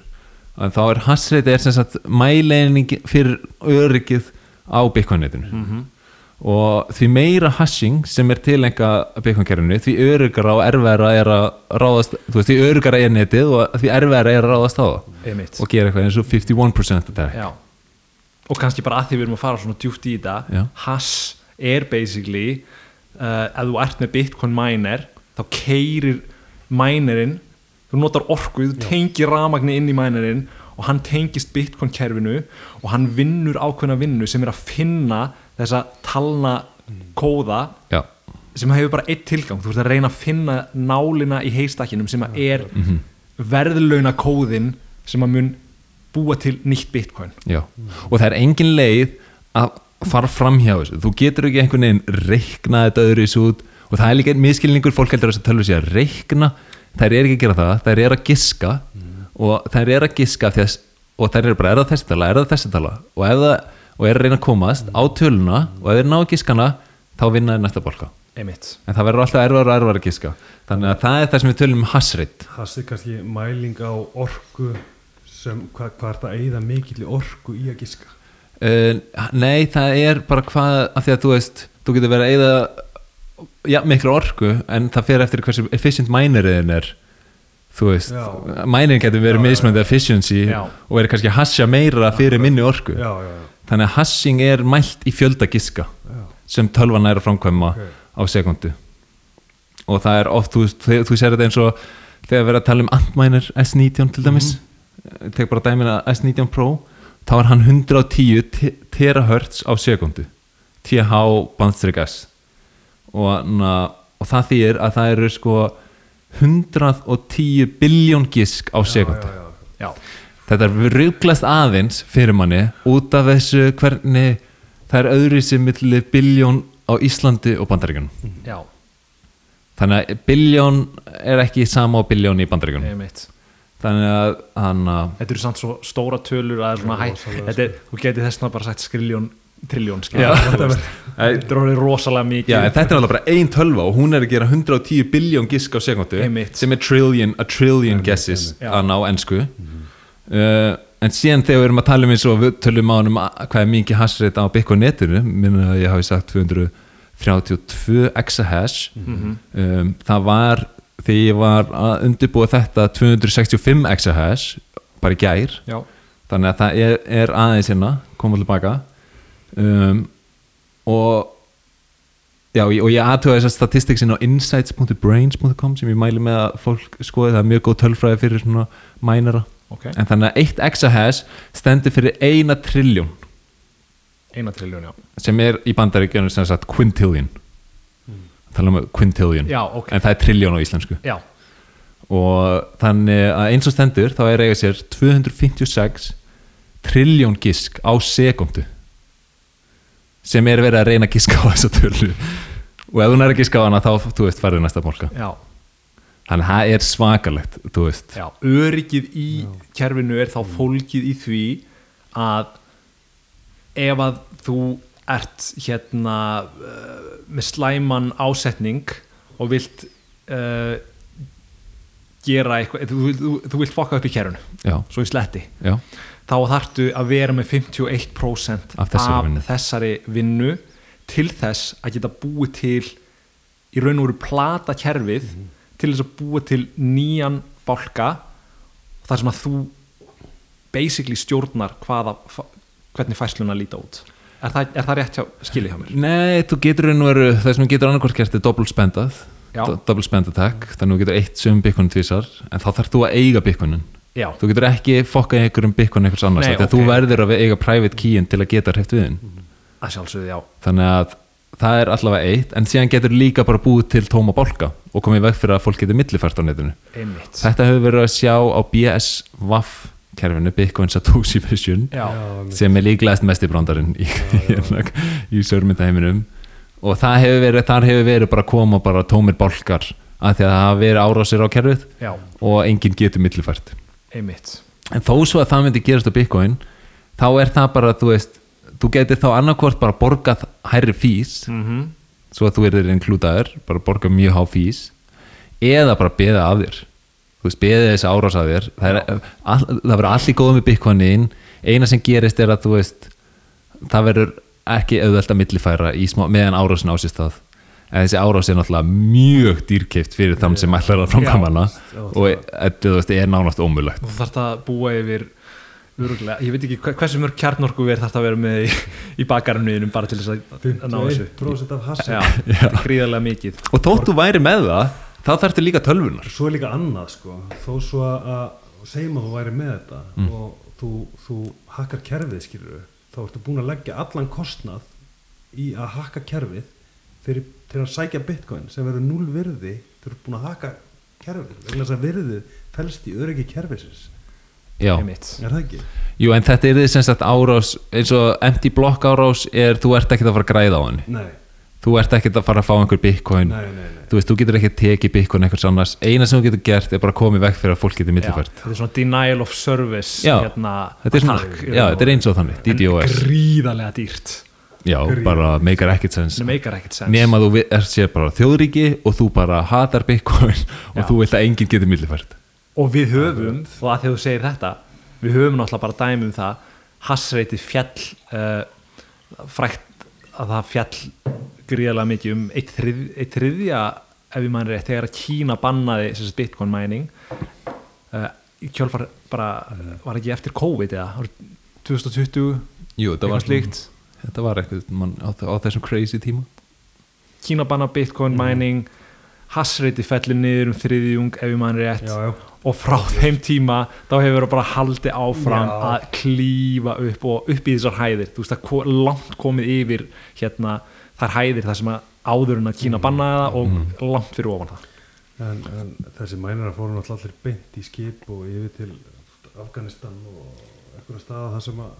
en þá er hassreit er sem sagt mæleining fyrir öryggið á Bitcoin-netinu Mhm. og því meira hashing sem er tilenga bitcoin-kerfinu því örugara og erfæra er að ráðast þú veist, því örugara er netið og því erfæra er að ráðast á það Einmitt. og gera eitthvað eins og 51% attack Já. Og kannski bara að því við erum að fara svona djúpt í þetta. Já. hash er basically uh, ef þú ert með bitcoin miner þá keirir minerinn þú notar orku, þú tengir ramagni inn í minerinn og hann tengist bitcoin kerfinu og hann vinnur ákveðna vinnu sem er að finna þessa talna kóða já, sem hefur bara eitt tilgang, þú ert að reyna að finna nálina í heistakkinum sem að er verðlauna kóðin sem að mun búa til nýtt bitcoin. Já. Og það er engin leið að fara fram hjá þessu. Þú getur ekki einhvern veginn reikna þetta öðru í út. Og það er líka einn miskilningur fólk heldur að þessu tölvu sé að reikna. Þær er ekki að gera það, þær er að giska. Og þær er að giska þess, og þær er bara, er það þessi tala, er það þessi tala? Og, ef það, og er að reyna að komast á töluna og ef þeir ná að giskana þá vinna þeir næsta bolka. Einmitt. en það verður alltaf erfar og erfar að giska. Þannig að það er það sem við tölum um hassreit Það sé kannski mæling á orku sem hvað, hvað er það að eyða mikill orku í að giska? Uh, nei, það er bara hvað af því að þú veist, þú getur verið að eyða já, miklu orku en það fer eftir hversu efficient mineriðin er þú veist, Já. minerin getur verið Já, já, mismöndi efficiency Já. og verið kannski að hasja meira fyrir minni orku. Já, já, já, þannig að hashing er mælt í fjölda giska já. sem tölvan er að framkvæma Ok. á sekundu. Og það er oft, þú, þú, þú sér þetta eins og þegar við erum að tala um Antminer S19 til dæmis. Mm tek bara dæmin að S19 Pro þá er hann 110 te- terahertz á sekundu. TH bandstrik S. Og, og það þýðir að það eru sko 110 biljón gisk á sekundu Já, já, já. Þetta er ruglast aðeins fyrir manni út af þessu hvernig það er öðru sem milli biljón á Íslandi og Bandaríkjunum. Já, þannig að biljón er ekki sama á biljón í Bandaríkjunum. Einmitt þannig að hann að Þetta eru samt svo stóra tölur að er svona hæ Þetta þú getið þessna bara sagt skriljón triljón Þetta er rosalega mikið. Já, þetta er alveg bara ein tölva og hún er að gera 110 biljón gisk á sekundu sem er trillion, a trillion guesses að ná ennsku uh, en síðan þegar við erum að tala um eins og við tölum á hann um hvað er mikið hasreit á Bitcoin netinu minna að ég hafi sagt 232 exahash. Um, það var þegar ég var að undirbúa þetta 265 exahash bara í gær Já, þannig að það er, er aðeins hérna koma tilbaka um, og já, og ég aðtöða þessar statistiksin á insights.brains.com sem ég mæli með að fólk skoði. Það er mjög góð tölfræði fyrir svona mænara. Ok. En þannig að eitt exahash stendur fyrir eina trilljón. Eina triljón, já. Sem er í bandaríkjunum sem sagt quintillion tala um quintillion Já, ok. en það er trilljón á íslensku. Já, og þannig að eins og stendur þá er eiga sér 256 trilljón gisk á sekundu sem er verið að reyna að giska á þessa tölu. Og ef hún er að giska á hana þá, þú veist, farið næsta já, þannig að það er svakalegt, þú veist. Já Öryggið í kerfinu er þá fólkið í því að ef að þú ert hérna uh, með slæman ásetning og vilt uh, gera eitthvað þú, þú, þú vilt fokka upp í já, svo í sletti já, þá þarftu að vera með 51% Af þessari vinnu. þessari vinnu til þess að geta búið til í raun og veru plata kerfið Mhm. til þess að búið til nýjan bálka þar sem að þú basically stjórnar hvaða, hvernig fæsluna líta út er það, er það rétt hjá skilið hjá mér? nei, þú getur einu veru það sem þú getur annarkvort gert er double spendað. Já. do- double spend attack, þannig að þú getur eitt söm byggunum tvísar, en þá þarf þú að eiga byggunin Já, þú getur ekki fokkað einhverjum byggun einhvers annars, Nei, af því að ok. þú verður að eiga private keyin til að geta hreift við þinn. Þannig að það er allavega eitt en síðan getur líka bara búið til tóma bálka og komið veg fyrir að fólk getur millifært á netinu. Einmitt. Þetta hefur verið að sjá á BS-WAF kerfinu, Bitcoin Satoshi Vision Já, sem er líklegast mest í brandarinn í, í, í sörmyndaheiminum og það hefur verið, þar hefur verið bara koma bara tómir bálkar að því að það hafa verið árásir á kerfið já, og enginn getur millifært. Einmitt. En þó svo að það myndi gerast á Bitcoin þá er það bara, þú veist þú getur þá annarkvort bara borgað hærri fís mm svo að þú erir inklútaður, bara borga mjög há fís eða bara beða af þér þú veist, beða þessi árás af þér. Það, er, all, það verður allir góð með Bitcoinin. Eina sem gerist er að þú veist það verður ekki auðvelt að millifæra í smá, meðan árásin á sér stað. En þessi árás er náttúrulega mjög dýrkeift fyrir þann sem ætlar að framkvæma hana. Já. og er, þú veist, er nánast ómulagt þú þarft að búa yfir öruglega, ég veit ekki hve- hversu mörg kjarnorku verð þarft að vera með í, í bakarnuðinum bara til þess að, að ná þessu. 51% af hassi. Þetta er gríðarlega mikið. Og þótt þú væri með það þá þarftu líka tölvunar svo er líka annað sko. Þó svo að, að segjum að þú væri með þetta Mm. og þú, þú hakkar kerfið skilur þá ertu búin að leggja allan kostnað í að hakka kerfið fyrir, til að sækja bitcoin sem verður null virði þú eru búin að hakka kerfið vegna þess að virðið felst í öryggi kerfisins. Já, er ekki? jú en þetta er því sem sagt árás eins og empty block árás er þú ert ekkert að fara að græða á henni. Nei, þú ert ekkert að fara að fá einhver bitcoin. Nei, nei, nei. þú veist, þú getur ekki tekið bitcoin einhvers annars. Eina sem þú getur gert er bara að koma í veg fyrir að fólk getur millifært. Þetta er svona denial of service Já, hérna, þetta er, svona, attack, já, þetta er eins og þannig, DDoS en gríðarlega dýrt. Já, bara meikar ekkert sens nema þú ert sér bara þjóðríki og þú bara hatar bitcoin og Já. þú vilt að enginn getur millifært. Og við höfum, og að þegar þú segir þetta við höfum náttúrulega bara dæmi um það hassreiti fjall uh, frækt að það fjall gríðarlega mikið um eitt, þrið, eitt þriðja ef ég mann rétt, þegar að Kína bannaði sagt, bitcoin mining uh, í kjölfar bara var ekki eftir COVID eða? Árið 2020 Jú, þetta var slíkt. þetta var eitthvað man, á, á þessum crazy tíma. Kína banna bitcoin mining hassreiti fellir niður um þriðjung ef ég mann rétt. Já, já. og frá þeim tíma þá hefur það bara haldið áfram Já. að klífa upp og upp í þessar hæðir. Þú veist að langt komið yfir hérna þær hæðir þar sem að áður en að Kína bannaði það og langt fyrir ofan það. En, en þessi mænirar fóru náttúrulega allir beint í skip og yfir til Afganistan og einhverja staða þar sem að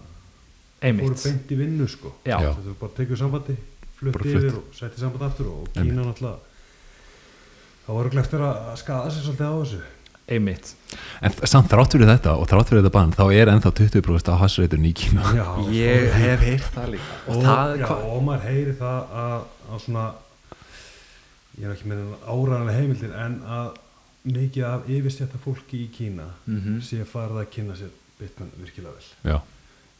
fóru beint í vinnu sko. Já. Já. þú bara tekur sambandi flutt. yfir og setti sambandi aftur og Kína náttúrulega það voru gleftur að skada sig svolítið á þessu einmitt. En samt þrátt fyrir þetta og þrátt fyrir þetta bann þá er ennþá 20% á hassreiturinn í Kína. Já, ég sko, hef heyrt það líka. og, og það já, og maður heyri það að, að svona ég er ekki með áræðanlega heimildir en að mikið af yfirstjætta fólki í Kína Mhm. sé farið að kynna sér Bitcoin virkilega vel. Já.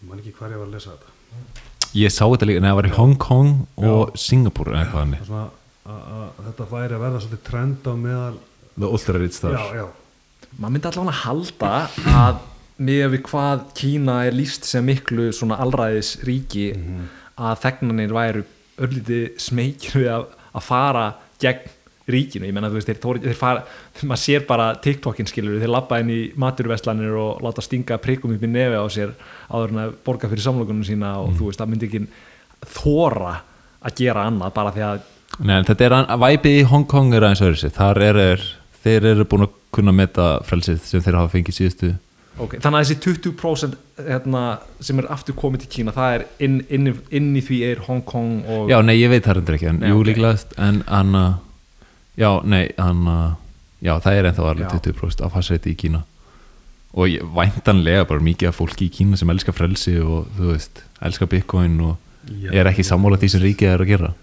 ég man ekki hvar ég var að lesa þetta. Ég sá þetta líka, neða það var í Hong Kong og Singapore eða hvað hann Það er svona að, að þetta væri að verða svolítið trend á meðal the ultra rich já, star já, maður myndi allavega halda að með við hvað Kína er líst sem miklu svona allræðis ríki að þegnanir væru örlítið smeykir við að, að fara gegn ríkinu, ég menna þú veist þeir, þeir, þeir fara, maður sér bara TikTokin skilur þeir labba inn í maturveslanir og láta stinga prikum upp í nefi á sér áður en að borga fyrir samlokunum sína og þú veist það myndi ekki þóra að gera annað bara því að Nei, þetta er að væpið í Hong Kong er aðeins öðru sér þar er, er, þeir eru búin að kunna meta frelsið sem þeir hafa fengið síðustu Okay. Þannig að þessi 20% hérna, sem er aftur komið til Kína það er inn, inn, inn í því er Hong Kong og Já, nei, ég veit það reyndir ekki en jú líklegast en anna já, nei, anna já, það er ennþá alveg Já. 20% af hassreiti í Kína og ég, væntanlega bara mikið af fólki í Kína sem elskar frelsi og þú veist, elskar bitcoin og Já. er ekki sammála því sem ríkið er að gera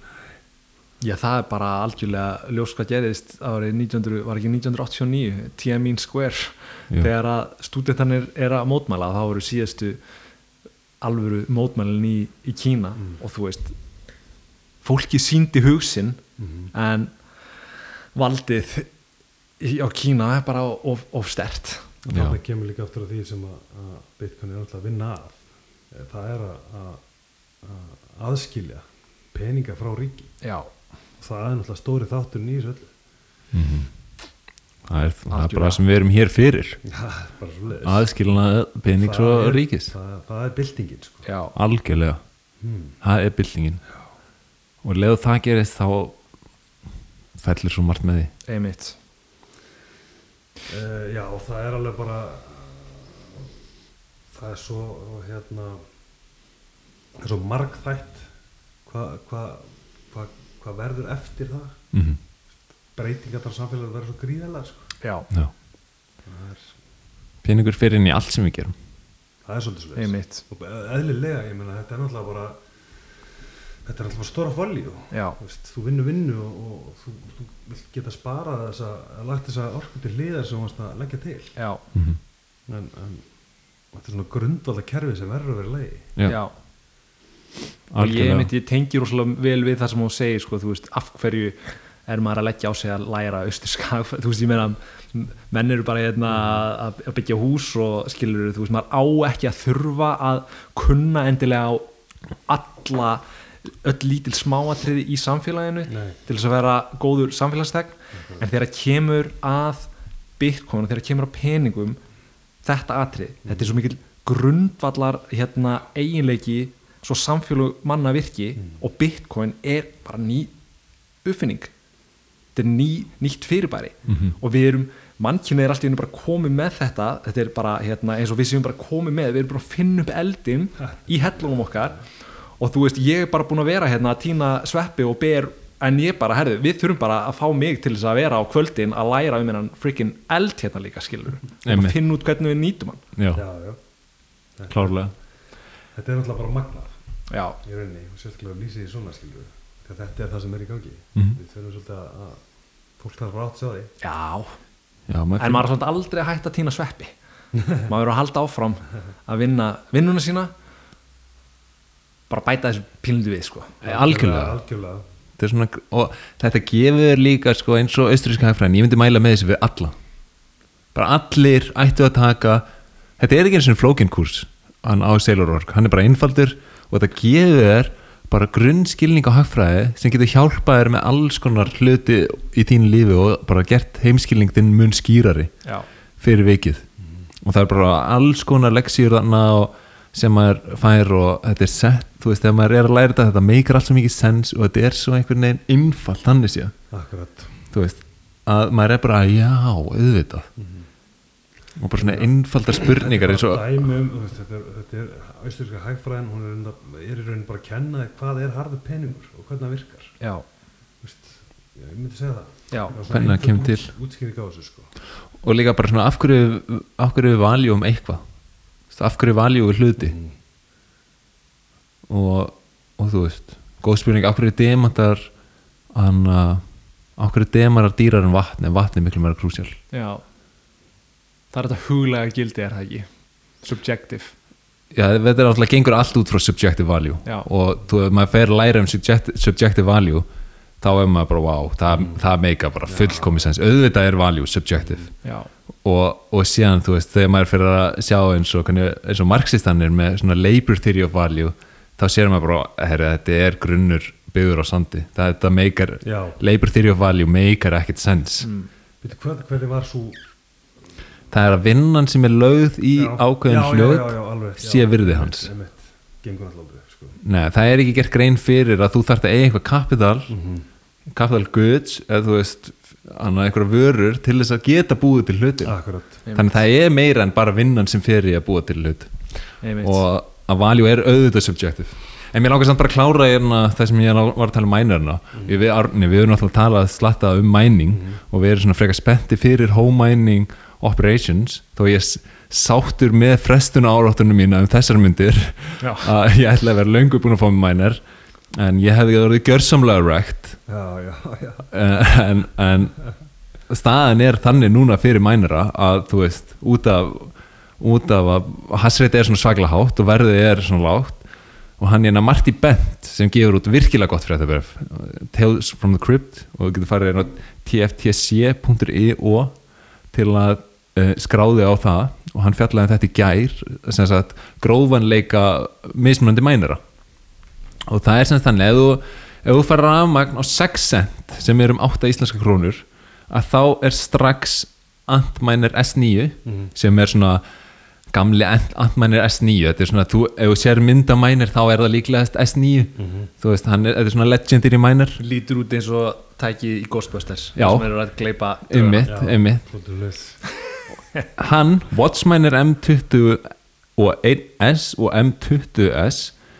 Já, það er bara algjörlega ljós hvað gerðist árið 1900, var ekki 1989 Tiananmen Square? Jú. þegar að stúdentanir er að mótmæla þá voru síðastu alvöru mótmælin í, í Kína og þú veist fólki síndi hugsin en valdið í- á Kína er bara of, of stert. Og Já. það kemur líka aftur að því sem að, að Bitcoin er alltaf að vinna að. Eh, það er að, að, að aðskilja peninga frá ríki. Já, það er náttúrulega stóri þáttur í þessu öllu. Mhm. það er, það er bara sem við erum hér fyrir. Já, bara svo leiðis aðskilna penings og ríkis. það, það er byltingin sko. já, algjörlega, hmm. það er byltingin. Og leðu það gerist þá fellir svo margt með því. Einmitt. Uh, Já, og það er alveg bara það er svo hérna það er svo margþætt hvað hva, hva, hva verður eftir það mm -hmm. breytingar þar samfélag verður svo gríðalega sko. Já, Já. það, er, peningur fyrir inn í allt sem við gerum það er svolítið svo einmitt og eðlilega, ég meina þetta er náttúrulega bara þetta er bara stóra Já, þú, vinnur vinnu og, og þú, þú geta sparað þessa lagt þessa orku til hliðar sem þú varst að leggja til já, mm -hmm. en, en þetta er svona grundvalda kerfi sem verður að vera leiði Já. já. Og ég, myndi, ég tengi rosalega vel við það sem hún segir sko, veist, af hverju er maður að leggja á sig að læra austurska þú veist, ég meina, menn eru bara hérna, að, byggja hús og skilur, þú veist, maður á ekki að þurfa að kunna endilega á alla öll lítil smáatriði í samfélaginu Nei. til þess að vera góður samfélagstegn en þegar kemur að bitcoin og þegar kemur að peningum þetta atrið, þetta er svo mikil grundvallar hérna eiginleiki svo samfélag manna virki og bitcoin er bara ný uppfinning. Þetta er ný, nýtt fyrirbæri. Og við erum mannkynni er alltaf bara komið með þetta. Þetta er bara hérna, eins og við séum bara komið með. Við erum bara að finna upp eldin í hellunum okkar. Og þú veist ég er bara búin að vera hérna að týna sveppi og ber en ég bara, herðu, við þurfum bara að fá mig til þess að vera á kvöldin að læra um hennan freaking eld hérna líka skilur og finna út hvernig við nýtum hann. Já, já, já. klárlega þetta er náttúrulega bara magnað. Já, í rauninni og sérstaklega lýsið í svona skilur þegar þetta er það sem er í gangi. Mhm. við þurfum svolítið að- að fólk þarf að rátt sjá því. Já. Já, maður en maður er svolítið aldrei að hætta að týna sveppi. Maður verður að halda áfram að vinna vinnuna sína bara bæta þessu pílundu við sko. algjörlega algjörlega. Þetta er svona, og þetta gefur líka sko, eins og austríska hagfræðin, ég myndi mæla með þessu við alla. Bara allir ættu að taka þetta er ekki eins og flókin kurs hann á Sailor Org, hann er bara einfaldur og þetta gefur þér bara grunnskilning á hagfræði sem getur hjálpað þér með alls konar hluti í þínu lífi og bara gert heimskilning þinn mun skýrari já, fyrir vikið. Og það er bara alls konar og sem maður fær og þetta er sett, þú veist, þegar maður er að læra þetta þetta meikar allt svo mikið sens og þetta er svo einhvern veginn innfall, þannig sé akkurat. Þú veist, að maður er bara já, auðvitað og bara svona innfaldar spurningar eins og dæmi um, þú veist, þetta er, þetta er austuríska hægfræðin, hún er, enda, er í raunin bara að kenna þig hvað er harður peningur og hvernig það virkar. Já, Þú veist, já, ég myndi segja það. Er Hvernig það kemur til. útskýring á þessu sko. Og líka bara svona af hverju, af hverju valjum eitthvað? Af hverju valjum við hluti? Mm. og, og þú veist góð spurning, af hverju demantar hann að af hverju demarar dýrar en vatn en vatn er miklu meira krúsjál? Já það er þetta huglega gildi er það ekki? Subjective. Já, þetta er alltaf gengur allt út frá subjective value. Já. og þú, ef maður fer að læra um subject, subjective value þá er maður bara wow, það, það meika bara fullkomis sens, auðvitað er value subjective. Já, og, og síðan þú veist, þegar maður fyrir að sjá eins og, hvernig- eins og marxistannir með svona labor theory of value þá sér maður bara, herri, þetta er grunnur byggður á sandi, það, þetta meikar labor theory of value meikar ekkert sens. Mm. Hvernig var svo það er að vinnan sem er lögð í Já. ákveðin já, sé virði hans. alltaf sko. Nei, það er ekki gert grein fyrir að þú þarft að eiga eitthvað kapital Mhm. kapital goods eða þú veist, annað einhverja vörur til þess að geta búið til hluti akkurat. Þannig að það er meira en bara vinnan sem fer í að búa til hlut. Einmitt. Og að value er auðvitað subjective. En mér langar samt bara að klára hérna það sem ég var að tala um mænerna við, við, við erum náttúrulega að tala slatta um mæning og við erum svona frekar spetti fyrir home mining operations þó ég sáttur með frestuna áráttunum mína um þessar myndir að ég ætla að vera löngu búin að fá með mæner en ég hefði já, já, já. Eh, en, en staðan er þannig núna fyrir mænara að þú veist út af, út af að hasreiti er svona svaklega hátt og verðið er svona lágt og hann er hérna Marty Bent sem gefur út virkilega gott fréttabref Tales from the Crypt og þú getur farið á tftc.io til að uh, skráði á það og hann fjallaði um þetta í gær sem sagt grófanleika mismunandi mænara. Og það er sem sagt þannig ef þú, ef þú fara rafmagn á 6 cent sem er um 8 íslenska krónur að þá er strax Antminer S9 sem er svona gamli Ant- Antminer S9 þetta er svona, þú, ef þú sér myndamænir þá er það líklegast S9 þú veist, hann er, þetta er svona legendary mænir lítur út eins og tækið í Ghostbusters Já. sem eru að gleipa Svolítið leys. Hann, Watchminer M20 og 1S og M20S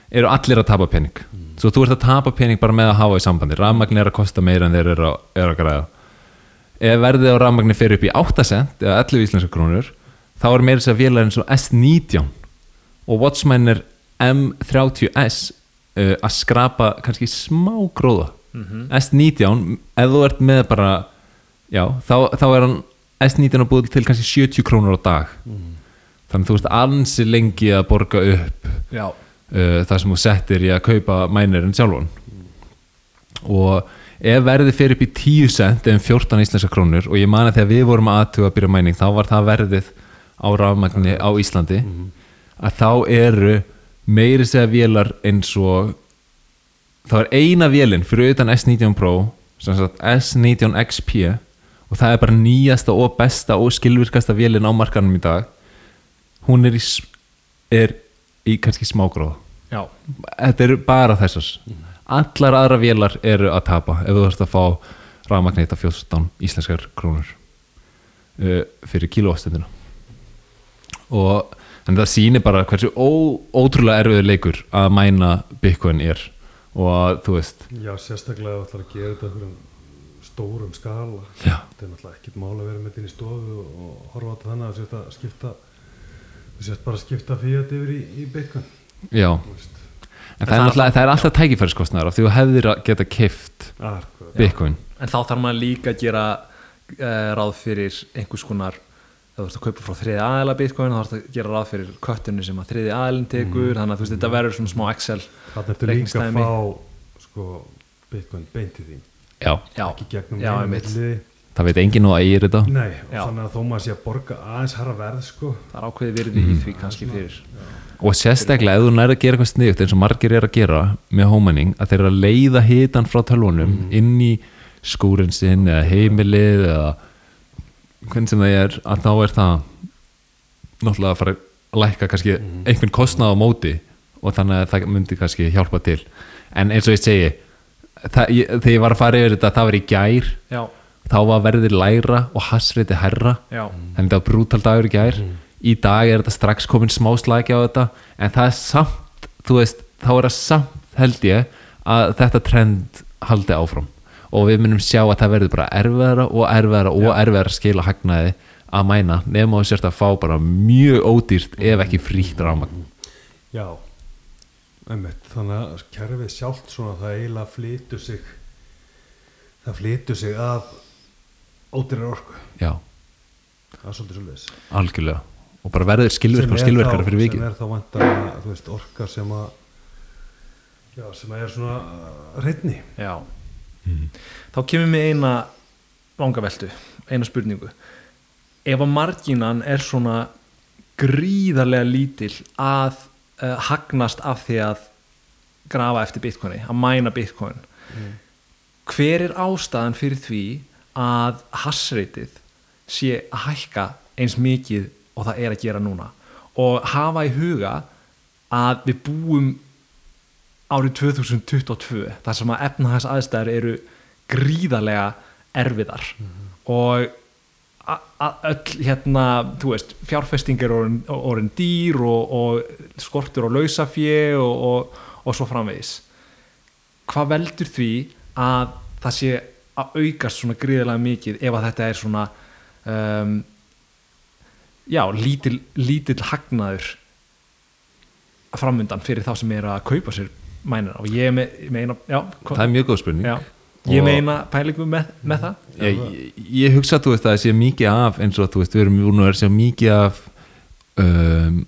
eru allir að tapa pening. Svo þú ert að tapa pening bara með að hafa í sambandi. Rafmagn er að kosta meira en þeir eru að, eru að græða. Ef verðið á rafmagni fyrir upp í 8 cent eða 11 íslenska krónur þá er meira þess að vélar eins og S19 og Watchminer M30S uh, að skrapa kannski smá gróða. S19, ef þú ert með bara já, þá, þá er hann S19 að búið til kannski 70 krónur á dag. Þannig að þú veist ansi lengi að borga upp uh, það sem þú settir í að kaupa mænirinn sjálfan. Og ef verðið fyrir upp í 10 cent eða um 14 íslenska krónur og ég mani þegar við vorum aðtuga að byrja mæning þá var það verðið á rafmagni á Íslandi að þá eru meiri segja vélar eins og þá er eina vélinn fyrir utan S19 Pro sem sagt S19 XP og það er bara nýjasta og besta og skilvirkasta vélinn á markanum í dag. Hún er í, er í kannski smágróð já, þetta eru bara þessars allar aðra vélar eru að tapa ef þú þarfst að fá rafmagnið af 14 íslenskar krónur uh, fyrir kílóastundina og þannig það sýnir bara hversu ó, ótrúlega erfiður leikur að mæna Bitcoin er og að þú veist Já, sérstaklega ætlar að gera þetta fyrir stórum skala. Já. þetta er náttúrulega ekkert mál að vera með þetta í stofu og, og horfa á þetta þannig að þú sést að skipta þú sést bara að skipta fíat yfir í, í Bitcoin. Já, þú veist. en það er, náttúrulega, það er alltaf tækifæriskostnaður af því þú hefðir að geta kift Akkurat. Bitcoin. En þá þarf maður líka að gera uh, ráð fyrir einhvers konar ef þú ert að kaupa frá þriði aðila bitcoin þá þarf að gera ráð fyrir köttinu sem að þriði aðilin tekur. Þannig að þú veist þetta verður svona smá Excel Þannig líka að reikningsdæmi. fá sko, Bitcoin beint í því já, já, ekki gegnum já, það veit enginn og eigir þetta. Nei, þannig að þó maður sé að borga aðeins herra verð sko. það er ákveði virði í því kannski fyrir og sérstaklega ef þú nærið að gera eitthvað sniðugt eins og margir er að gera með homening að þeir eru að leiða hitan frá tölvunum inn í skúrin sinn eða heimilið eða hvernig sem það er að þá er það náttúrulega að fara að lækka kannski einhvern kostnað á móti og þannig að það myndi kannski hjálpa til. En eins og ég segi það, ég, þegar ég var að fara yfir þetta það var í gær. Já, þá var verðið læra og hassreiti herra já, þannig að það var brútal dagur í gær. Í dag er þetta strax komin smá slagi á þetta. En það er samt þú veist, þá er það samt held ég að þetta trend haldi áfram. Og við munum sjá að það verður bara erfiðara og erfiðara og erfiðara að skila hagnaði að mæna. Nema þú sérst að fá bara mjög ódýrt ef ekki frítt rámagn Já, einmitt, þannig að kerfið sjálft svona það eiginlega flytur sig það flytur sig að ódýrar orku. Já, það er svolítið svolítið algjörlega. Og bara verður skilvirkar og skilvirkara fyrir vikið. sem er þá vantar þú veist, orka sem að já, sem að er svona reyndni já. þá kemur mér eina vangaveltu, eina spurningu. Ef að marginan er svona gríðarlega lítil að uh, hagnast af því að grafa eftir bitcoini, að mæna bitcoin. Hver er ástæðan fyrir því að hassreitið sé að hækka eins mikið og það er að gera núna? Og hafa í huga að við búum árið 2022 þar sem að efnahags aðstæður eru gríðarlega erfiðar. Og a- a- öll hérna, þú veist fjárfestingar orðin, dýr og, og skortur og lausafjö og, og, og svo framvegis. Hvað veldur því að það sé að aukast svona gríðarlega mikið ef að þetta er svona um, já, lítil, lítil hagnaður framundan fyrir þá sem er að kaupa sér mænir og ég me, meina já, það er mjög góð spurning. Já, ég meina pælingu með, með það. Ég, ég, ég hugsa að þú veist að það sé mikið af eins og þú veist við erum að vera að sjá mikið af um,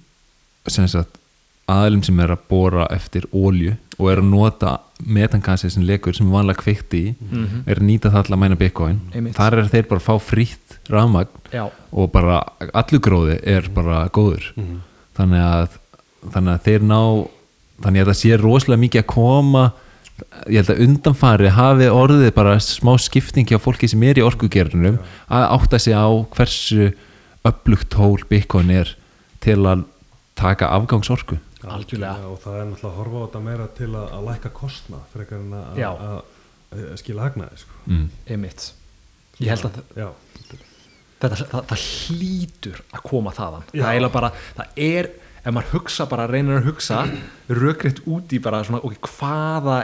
sem sagt aðlum sem er að bóra eftir ólju og er að nota metangasið sem lekur sem vanlega kveikt í Mhm. er að nýta það að mæna bitcoin. Einmitt. þar er þeir bara að fá frítt rafmagn já, og bara allur gróði er bara góður. Þannig að þannig að þeir ná þannig að það sé rosalega mikið að koma ég held að undanfari hafi orðið bara smá skiptingi á fólki sem er í orkugerunum að átta sig á hversu upplugt tól Bitcoin er til að taka afgangsorku Algjörlega. og það er náttúrulega að horfa á þetta meira til að, að lækka kostna frekar en að, að, að skila hagnaði sko. mm. einmitt ég held að já, þetta, það, það hlýtur að koma þaðan Já. það er bara, það er ef maður hugsa bara, reynir að hugsa rökriðt út í bara svona ok, hvaða.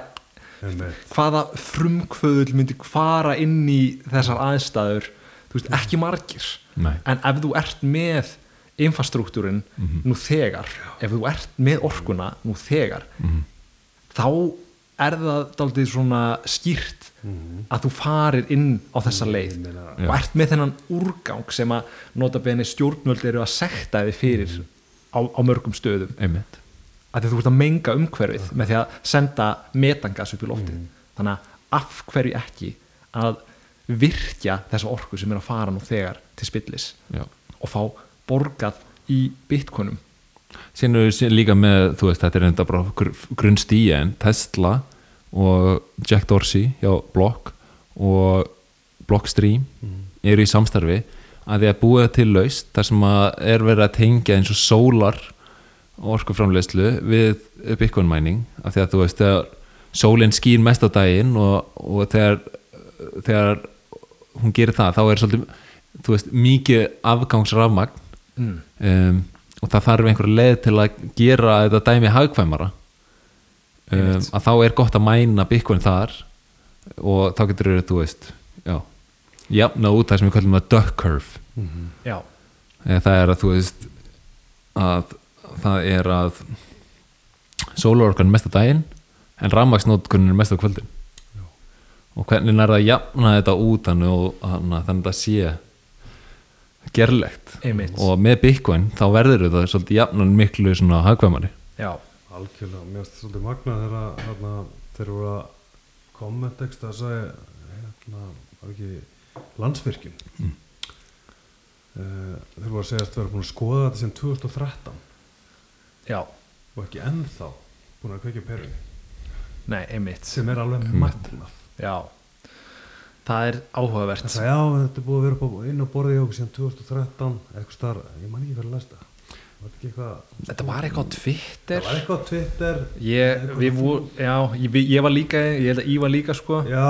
Hvaða frumkvöðul myndi fara inn í þessar aðstæður þú veist, ekki margir. Nei. en ef þú ert með infrastruktúrin nú þegar ef þú ert með orkuna nú þegar þá er það daldið svona skýrt að þú farir inn á þessa leið. meina- og ert með þennan úrgang sem að nota beni stjórnvöld eru að sekta þið fyrir á, á mörgum stöðum. Einmitt að þú ert að menga umhverfið með því að senda metangas upp í loftið. Þannig að af hverju ekki að virkja þessa orku sem er að fara nú þegar til spillis Já. og fá borgað í síðan eru við líka með, þú veist, þetta er enda bara gr- grunnstíja en Tesla og Jack Dorsey hjá Block og Blockstream eru í samstarfi að því að búa til laust þar sem að er verið að tengja eins og sólar orkuframleyslu við Bitcoin mining af því að þú veist, þegar sólinn skýn mest á daginn og, og þegar, þegar hún gerir það, þá er svolítið þú veist, mikið afgangsrafmagn. Mm. um, og það þarf einhverja leið til að gera þetta dæmi hagkvæmara. Um, að þá er gott að mæna bitcoin þar og þá getur þú veist já, jafna út það sem við kallum að duck curve. Já, Eða það er að þú veist að það er að sólarorkan er mest á daginn en rafmaksnótkunin er mest á kvöldin. Og hvernig er það að jafna þetta út þannig og þannig að þetta sé gerlegt? Einmitt. og með Bitcoin þá verður þetta svolítið jafnan miklu svona hagkvæmari. Já, Algjörlega, mér finnst svolítið magna þegar að, hérna, þeir voru að kommenta ekki að sagði hérna, var ekki landsvirkjun? Mm. uh, þeir voru að segja að þeir voru búin að skoða þetta sem 2013 já, og ekki ennþá búin að kveikja perunni. Nei, einmitt. Sem er alveg magnað. Já, það er áhugavert. Það sagði, já, þetta er búið að vera upp á, inn á borðið hjá okkur síðan 2013, eitthvað starf, ég man ekki hvað að læsta. Var þetta ekki eitthvað, þetta var eitthvað Twitter. Það var eitthvað Twitter, ég, við voru, já, ég, ég var líka ég held að ég var líka sko. Já.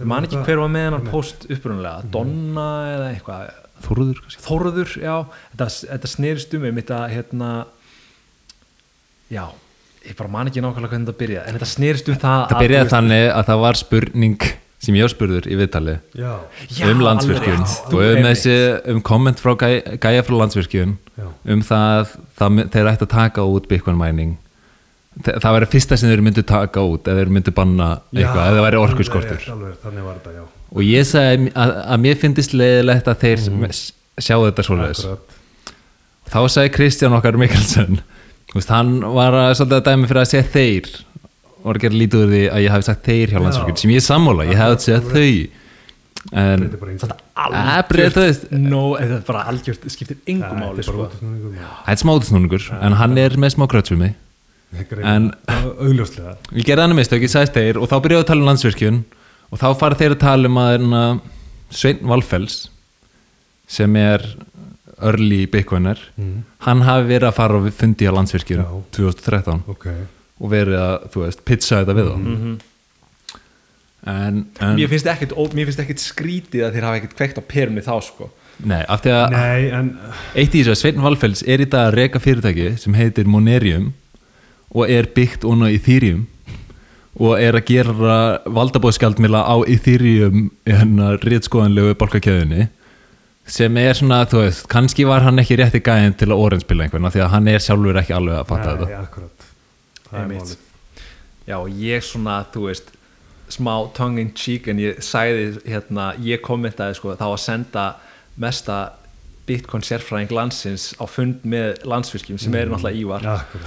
ég man ekki hver var með hennar post upprunalega? Donna eða eitthvað. Þorður Þórður, já, þetta, þetta snerist um um þetta, hérna já, ég bara man ekki nákvæmlega hvernig þetta byrjaði, en þetta snerist um það það að, byrjaði þannig að það var spurning sem ég spurður í viðtali Já, um rétt. og um, þessi, um komment frá gæ, gæja frá landsvirkjun já, um það, það þeir ætti að taka út Bitcoin mining Þa- það væri fyrsta sem þeir myndu taka út eða þeir myndu banna eitthvað, eða það væri alveg orkuskortur rétt, Alveg, þannig var þetta, já. og ég sagði að, að mér finnist leiðilegt að þeir mm. sjá þetta svoleiðis Akkurat. þá sagði Kristján okkar Mikkelsen veist, hann var að, svolítið að dæmi fyrir að segja þeir. Og að gera lítið úr því að ég hafi sagt þeir hjá Já. landsvirkjun sem ég er sammála, ég hefði að segja þau. En Þetta er bara algjört, það skiptir engum sko. snúningum. það er smá útsnúningur en hann er með smá mig. En- ég gerði hann mistök, ég sagðist þeir og þá byrjaði að tala um landsvirkjun og þá fara þeir að tala um að hérna, Sveinn Valfells sem er early bitcoiner Mm. hann hafi verið að fara og fundi á landsvirkjun Já. 2013 Ok. og verið að, þú veist, pizza þetta við þá Mhm. en, en mér finnst ekkit, ó- mér finnst ekkit skrítið að þeir hafa ekkit kveikt á perunni þá sko. nei, af því að Nei, en eitt í þessu að Sveinn Valfells er í dag að reka fyrirtæki sem heitir Monerium og er byggt onna í Ethereum og er að gera valdabóðskjaldmila á Ethereum hérna réttskoðanlegu bálkakjöðunni sem er svona, þú veist, kannski var hann ekki rétti gæðin til að orðinspila einhvern af því að hann er sjálfur ekki alveg að fatta Nei, þetta akkurat. Það er málið. já, og ég svona, þú veist smá tongue in cheek en ég sagði hérna, ég kommentaði sko, þá að senda mesta bitcoin sérfræðing landsins á fund með landsvirkjum sem er náttúrulega Ívar þú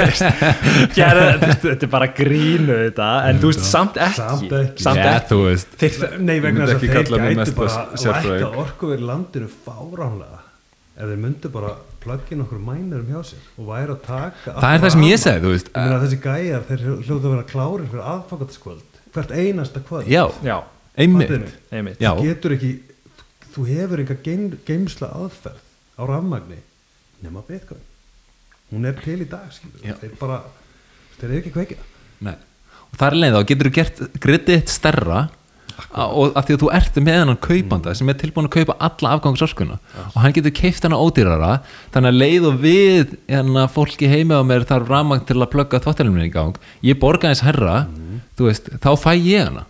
veist, þetta er bara grínu þetta en þú veist, samt ekki Samt ekki. Samt ja, ekki. þú veist Þeir, Nei, Ég vegna þess að þeir gætu bara sérfræðing. lækka orkuverð landinu fáránlega ef þeir myndu bara plugga inn okkur mænurum hjá sér og væri að taka það er það sem ég segi, þessi gæjar, þeir hljóðu að vera klárir fyrir aðfangatasköld hvert einasta kvöld já, já, einmitt Fattarðu? einmitt Já. þú getur ekki þú hefur enga geim, geimsla aðferð á rafmagni nema bitcoin. Hún er til í dag þeir bara, þeir eru ekki kveikja. Nei. og það er leið þá getur þú gert griddið þitt stærra og af því að þú ert með hennan kaupanda sem er tilbúin að kaupa alla afgangsorskuna og hann getur keift hana ódýrara þannig að leið og við hérna, fólki heima á mér þarf ramang til að plugga þvottelumni í gang ég borga eins herra þú veist, þá fæ ég hana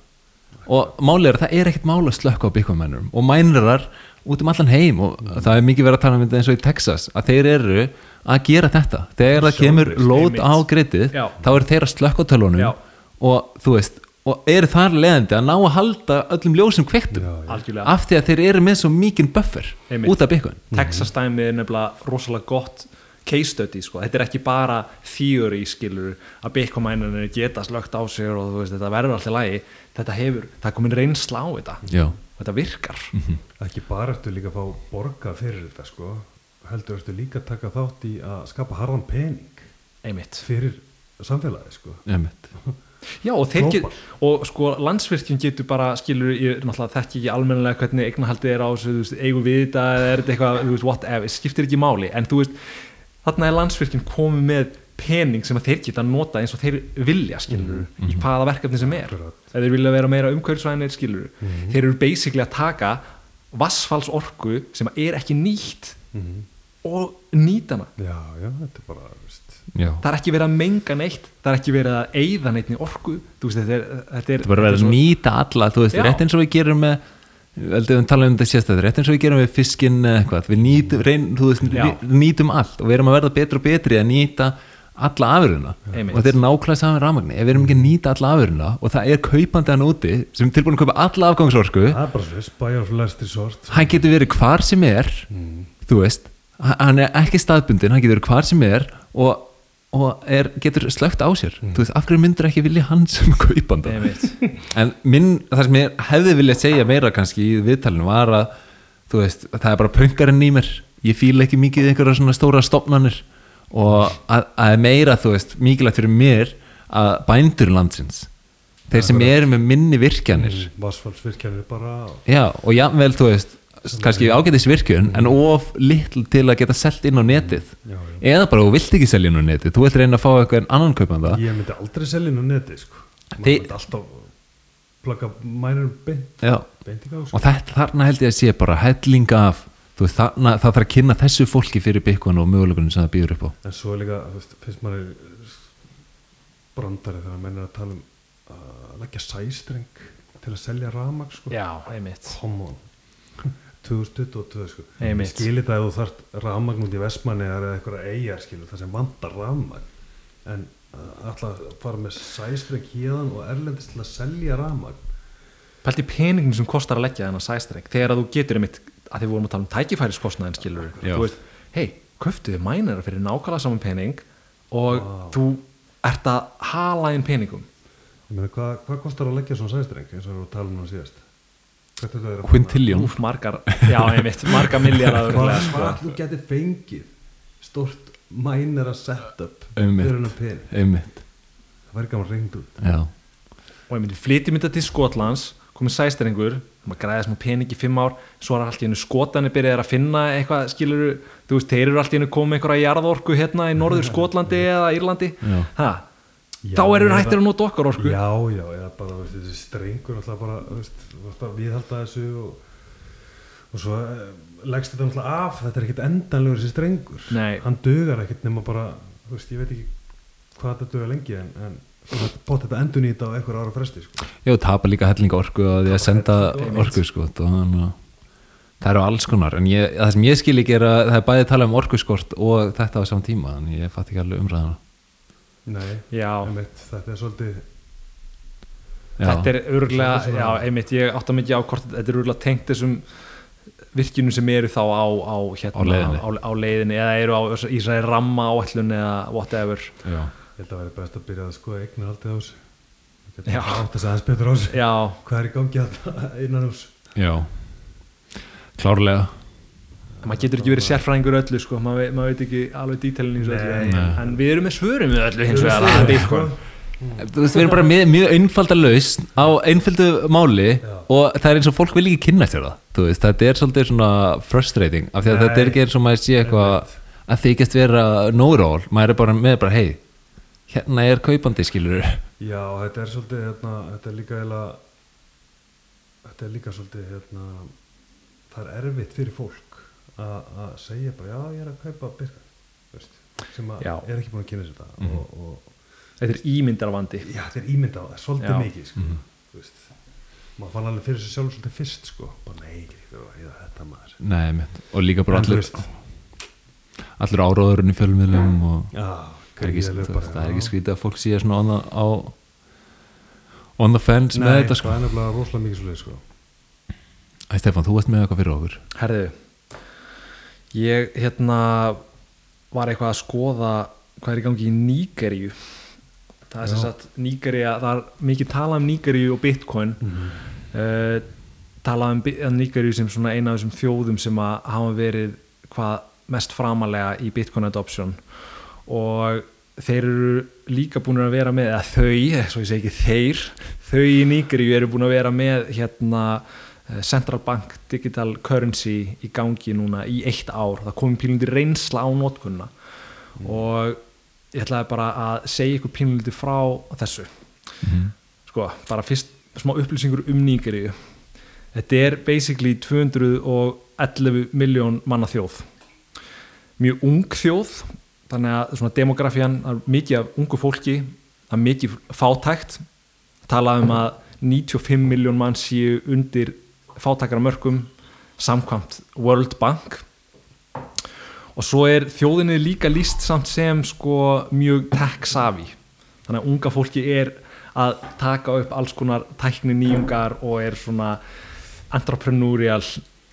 og málið er að það er ekkert mál að slökka á byggjumennum og mænurar út um allan heim og það er mikið verið að tala um þetta eins og í Texas að þeir eru að gera þetta. Þegar það kemur lót á grittið Já. þá eru þeir að slökka á tölunum og þú veist og eru þar leðandi að ná að halda öllum ljósum algjörlega. af því að þeir eru með svo mikinn buffer Einmitt. út af byggun Texas dæmi er nefnilega rosalega gott case study sko, þetta er ekki bara theory skilur að bitcoin-mænarnir geta slögt á sig og þú veist, þetta verður alltaf lægi þetta hefur, það er komin reynsla á þetta. Já, þetta virkar. Ekki bara ertu líka að fá borga fyrir þetta sko. Heldur ertu líka að taka þátt í að skapa harðan pening einmitt. fyrir samfélagi sko. Einmitt. Já og þeir get, og sko landsvirkjum getur bara skilur, ég náttúrulega þekki ekki almennilega hvernig eignahaldið er á þessu, þú veist, eigum við þetta eða er þetta eitthvað, þú veist, whatever, skiptir ekki máli. En þú veist, þarna er landsvirkjum komið með pening sem að þeir geta nota eins og þeir vilja, skilur í hvaða verkefni sem er, þeir vilja vera meira umhverfisvænir, skilur þeir eru basically að taka vassfallsorku sem er ekki nýtt Mhm. og nýta hana. Já, já, þetta er bara já, það er ekki verið að menga neitt það er ekki verið að eyða neittni orku þú veist, þetta er, þetta er, þetta bara verið að nýta alla þú veist, rétt eins og við gerum með veldu við tala um þetta sérstæður, rétt eins og við gerum við fiskinn eitthvað, við nýtum, reyn, veist, nýtum allt og við erum að verða betri og betri að nýta alla afurðuna og þetta er nákvæmlega saman rafmagni, ef við erum ekki að nýta alla afuruna og það er kaupandi hann úti sem er tilbúin að kaupa alla afgangsorku er hann getur verið hvar sem er þú veist, hann er ekki staðbundin hann getur verið hvar sem er og, og er, getur slögt á sér. Þú veist, af hverju myndur ekki vilja hann sem kaupanda? En minn, það sem ég hefði viljað segja meira kannski í viðtalinu var að þú veist, það er bara pönkarinn í mér. Ég fíla ekki mikið í einhverja svona stóra stopnanir og að, að meira þú veist, mikilvægt fyrir mér að bændur landsins þeir sem eru með minni virkjanir. Vassfallsvirkjanir bara Já, og jafnvel, þú veist, kannski ágætis virkjun, en of litl til að geta selt inn á netið. já, já. Eða bara, þú vilt ekki selja inn á netið, þú vilt reyna að fá eitthvað annan kaupanda. ég myndi aldrei selja inn á neti sko. maður Þi- myndi alltaf plaka mænurum beint, Já, beint gang sko. og þetta, þarna held ég að sé bara helling af, þú veist, þarna, það þarf að kynna þessu fólki fyrir byggvan og mögulegunum sem það býður upp á. en svo er líka, þú veist, finnst maður brandari þegar menn er að tala um að leggja sæstreng til að selja ramag sko. já, einmitt 2022 sko. Skilir það ef þú þarft rafmagn út í Vestmanni eða eitthvað eigjar skilur það sem vantar rafmagn. En uh, alltaf fara með sæstreng hérðan og erlendist til að selja rafmagn. Pælti peningin sem kostar að leggja þennan sæstreng þegar að þú getur einmitt, að þið vorum að tala um tækifæriskostnaðin skilur hei, köftuðu mænara fyrir nákvæmlega saman pening og Vá. þú ert að hala inn peningum. Ég meina hvað, hvað kostar að leggja svona sæstreng eins og við vorum að tala um það síðast Quintillion. Margar, já, einmitt, margar milljarar hvað, hvað þú getur fengið stort mænara setup fyrir hennar pening? Einmitt, það væri gaman reynd út. Já. og ég myndi flytjum þetta til Skotlands komið sæstrengur, maður græði smá pening í fimm ár, svo er allt í hennu skotanir byrjaðir að finna eitthvað, skilur þú veist, þeir eru allt í hennu komið einhverja jarðorku hérna í norður Skotlandi eða Írlandi. Já. Já, þá eru hættir að nota okkar orku já, já, eða bara veist, þessi strengur alltaf bara, þú veist, að viðhalda þessu og, og svo eh, leggst þetta alltaf af, þetta er ekkit endanlegur þessi strengur, Nei. hann dugar ekkit nema bara, þú veist, ég veit ekki hvað þetta dugar lengi en, en þetta bótt þetta endur nýta á einhver ára fresti sko. Já, tapa líka helling orku og því að senda orku, sko, og þannig að það eru alls konar, en ég, það sem ég skil ekki er að það er bæðið að tala um orkuskort og þetta á saman tíma, en ég fatt ekki alveg umræðana. Nei, já, einmitt, þetta er svolítið Já. þetta er örgulega já, einmitt, ég átta mikið á hvort þetta er örgulega tengt þessum virkjunum sem eru þá á, á, hérna, Á leiðinni. á, á leiðinni eða eru á Ísraði ramma áætlun eða whatever Já. ég held að vera best að byrja að skoða eignar haldið á þessu Við Já. átt að segja aðeins betur á þessu já, hvað er í gangi að innan hús Já, klárlega maður getur ekki verið sérfræðingur öllu sko, maður, maður veit ekki alveg dítelin í þessu öllu en, við erum með svörum við öllu hins vegar sko. Þú veist, við erum bara með mjög einfalda lausn á einföldu máli Já. og það er eins og fólk vil ekki kynna sér það þú veist, þetta er svolítið svona frustrating af því að Nei. þetta er ekki eins og maður sé eitthvað að þykjast vera know-it-all maður er bara með bara, hei hérna er kaupandi skilur Já, þetta er svolítið hérna, þetta er líka þetta er líka svolítið hérna, það er erfitt fyrir fólk að segja bara, já, ég er að kaupa veist, sem að Já. er ekki búin að kynna sér þetta Mhm. og, og þetta er ímyndarvandi já, þetta er ímyndað, það er svolítið Já. mikið sko, þú veist maður fann alveg fyrir sig sjálf svolítið fyrst sko, bara nei, þetta maður Nei, mitt. og líka bara allir veist, allir áróðurinn í fjölmiðlum og já, það er ekki, þú bara, það er ekki skrítið að fólk sé svona on the, á on the fence með Nei, þetta sko. það er nefnilega rosalega mikið svolítið sko. Æ, Stefán, þú varst með eitthvað fyrir okkur herðu ég hérna var eitthvað að skoða hvað er í gangi í Nígeríu. Það er sem sagt Nígeríu það er mikið talað um Nígeríu og Bitcoin. Mhm. uh, talað um um Nígeríu sem svona eina af þessum þjóðum sem að hafa verið hvað mest framalega í Bitcoin adoption. Og þeir eru líka búin að vera með eða þau, svo ég segi ekki þeir þau í Nígeríu eru búin að vera með hérna eh, Central Bank Digital Currency í gangi núna í eitt ár, það komið pílundi reynsla á notkunna og ég ætlaði bara að segja ykkur pílundi frá þessu. Sko, bara fyrst smá upplýsingur um Nígeríu. Þetta er basically 211 miljón manna þjóð. Mjög ung þjóð þannig að svona demografían er mikið af ungu fólki það er mikið fátækt. Talað um að 95 miljón mann séu undir fátækara mörgum samkvæmt World Bank. Og svo er þjóðinni líka líst samt sem sko mjög tech-savvy. Þannig að unga fólki er að taka upp alls konar tækni nýjungar og er svona entrepreneurial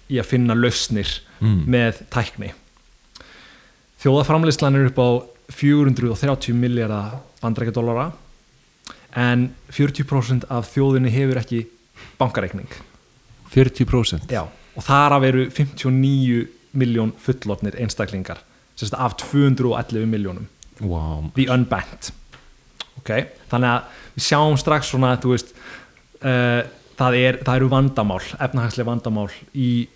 í að finna lausnir Mm. með tækni. Þjóðaframleyslan er upp á 430 miljardar bandrækjadólara en 40% af þjóðinni hefur ekki bankareikning 40% Já. og þar af eru 59 miljón fullornir einstaklingar af 211 miljónum wow. the unbanked okay. þannig að við sjáum strax svona þú veist uh, það, er, það eru vandamál efnahagslega vandamál í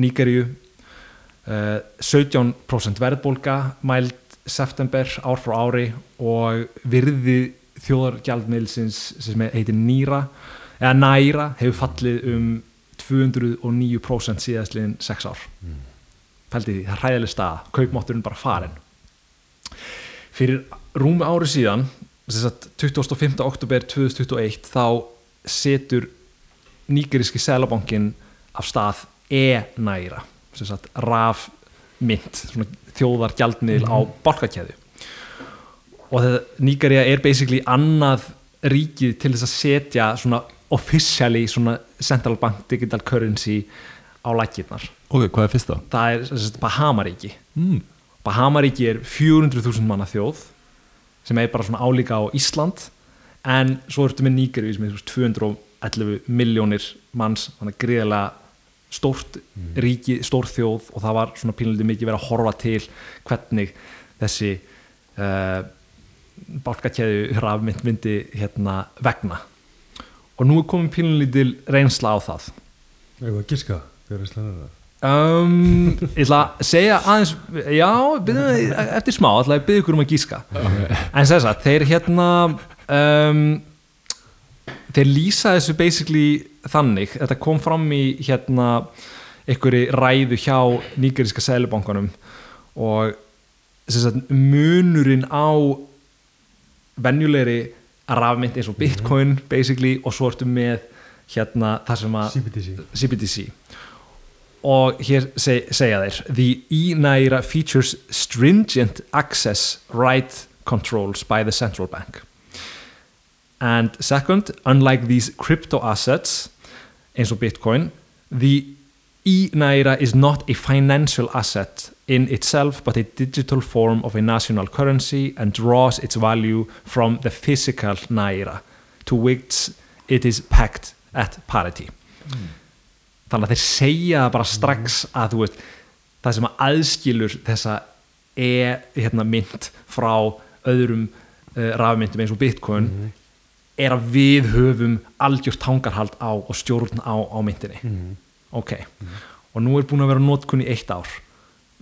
Nígeríu uh, 17% verðbólga mæld september ár frá ári og virði þjóðargjaldmiðlsins sem heitir Nýra eða Næra hefur fallið um 209% síðastliðin 6 ár. Pældi því, það er hræðileg stað kaupmátturinn bara farin fyrir rúmi ári síðan sem sagt 25. oktober 2021 þá setur nýgeríski selabankin af stað e-næra sem sagt raf mynd svona þjóðar gjaldmiðl á bálkakæðu og þetta Nígeria er basically annað ríkið til þess að setja svona officially svona central bank digital currency á lækirnar ok, hvað er fyrsta? það er sagt, Bahamaríki Mm. Bahamaríki er 400.000 manna þjóð sem er bara svona álíka á Ísland en svo ertu með Nígeríu sem er þú veist, 211 miljónir manns, þannig að gríðarlega stórt ríki, stór þjóð og það var svona pínlítið mikið verið að horfa til hvernig þessi uh, bálkakeðu rafmynd myndi hérna vegna og nú er komin pínlítið reynsla á það. Eitthvað giska fyrir Ísland er það? Um, ég ætla að segja aðeins já, byrjum, eftir smá ætla að byrja ykkur um að gíska en þess að þeir hérna um, þeir lýsa þessu basically þannig. Þetta kom fram í hérna einhverju ræðu hjá nýgeríska sælubankanum og sem sagt, munurinn á venjulegri rafmynd eins og bitcoin basically og svo ertu með hérna það sem að CBDC CBDC og hér seg, segja þeir the e-naira features stringent access right controls by the central bank. And second unlike these crypto assets eins og bitcoin the e-naira is not a financial asset in itself but a digital form of a national currency and draws its value from the physical naira to which it is pegged at parity. Þannig að þeir segja bara strax að þú veist það sem að aðskilur þessa e hérna, frá öðrum uh, rafmyndum eins og bitcoin er að við höfum algjört tangarhald á og stjórn á, á myndinni ok, og nú er búin að vera notkun í eitt ár.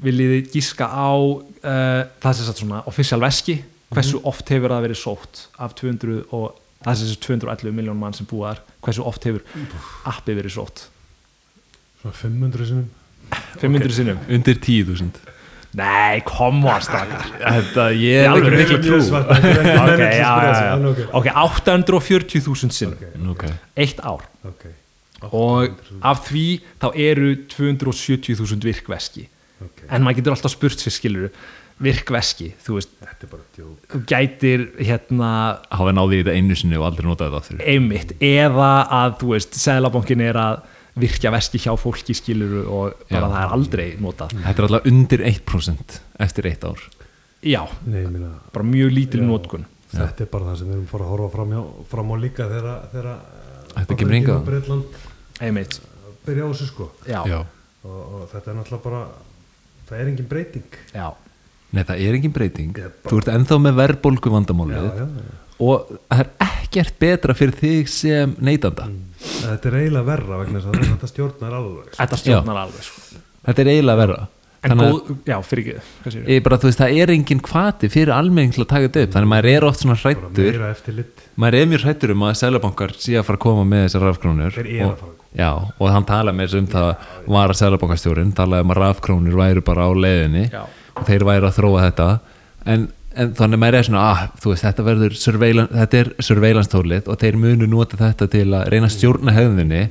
Viljið þið gíska á uh, það sem sagt svona official veski? Hversu oft hefur það verið sótt af 200 og það sem sagt 211 miljón mann sem búa þar. Hversu oft hefur appið verið sótt? Svona 500 sinum 500 sinnum? Undir 10.000 nei, koma stakar þetta, ég er ekki miklu trú. ok, menningu já, já, spyrja já. sig, ok, 840.000 sinnum. Ok, eitt ár. Ok og af því þá eru 270.000 virkveski ok. En maður getur alltaf spurt sér skilur virkveski, þú veist. Þetta er bara djók. Þú gætir hérna hafa náði í þetta einu sinni og aldrei notað þetta aftur? Einmitt, eða að þú veist, Sælabankin er að virkja veski hjá fólki skiluru og bara Já. það er aldrei notað. Þetta er alltaf undir 1% eftir eitt ár. Já, Nei, ég meina, bara mjög lítil Já. notkun. Þetta er bara það sem við erum fara að horfa fram, hjá, fram á líka þegar þegar Þetta kemur hingað. Einmitt, byrja á þessu sko. Já, Já. og, og þetta er náttúrulega bara það er engin breyting. Já, Nei, það er engin breyting. Ég er bara- Þú ert ennþá með verðbólgu vandamálið já, já. og það er ekkert betra fyrir þig sem neytanda. Þetta er eiginlega verra vegna þess að þetta stjórnar alveg. Sko. þetta stjórnar alveg sko. Þetta er eiginlega verra en góð, já, fyrir ekki Ég bara, þú veist, það er engin kvati fyrir almenning til að taka þetta upp. Þannig að maður er oft svona hrættur maður er mjög hrættur um að selabankar sé að fara að koma með þessar að og, já, og hann tala með þessu um það var að selabankastjórin talaði um að rafkrónur væru bara á leiðinni Já. og þeir væru að þróa þetta. En, en þannig að maður er svona ah, þú veist, þetta verður surveillance, þetta er surveillance tólið og þeir munu nota þetta til að reyna að stjórna hefðinni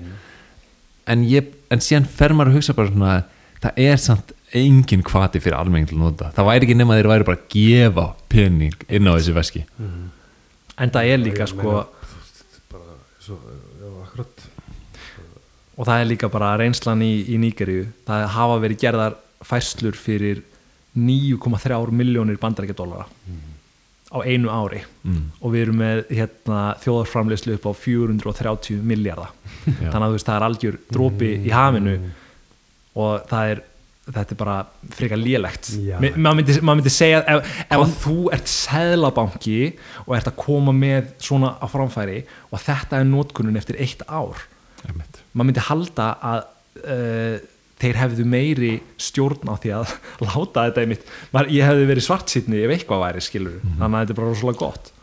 en, ég, en síðan fer maður að hugsa bara svona það er samt engin kvati fyrir almenning til að nota. Það væri ekki nema að þeir væri bara að gefa pening inn á þessi veski. En það er líka sko bara, svo, já, og það er líka bara reynslan í, í Nígeríu. Það hafa verið gerðar færslur fyrir 9,3 miljónir bandarækjadólara á einu ári. Mm. og við erum með hérna, þjóðarframleyslu upp á 430 miljardar þannig að þú veist það er algjör dropi í hafinu og það er þetta er bara frekar lélegt. Maður myndi, mað myndi segja ef, ef að þú ert seðlabanki og ert að koma með svona á framfæri og þetta er notkunnun eftir eitt ár maður myndi halda að uh, þeir hefðu meiri stjórn á því að láta þetta einmitt. Maður, ég hefði verið svartsýtni ef eitthvað væri skilur Mhm. þannig að þetta er bara rosalega gott.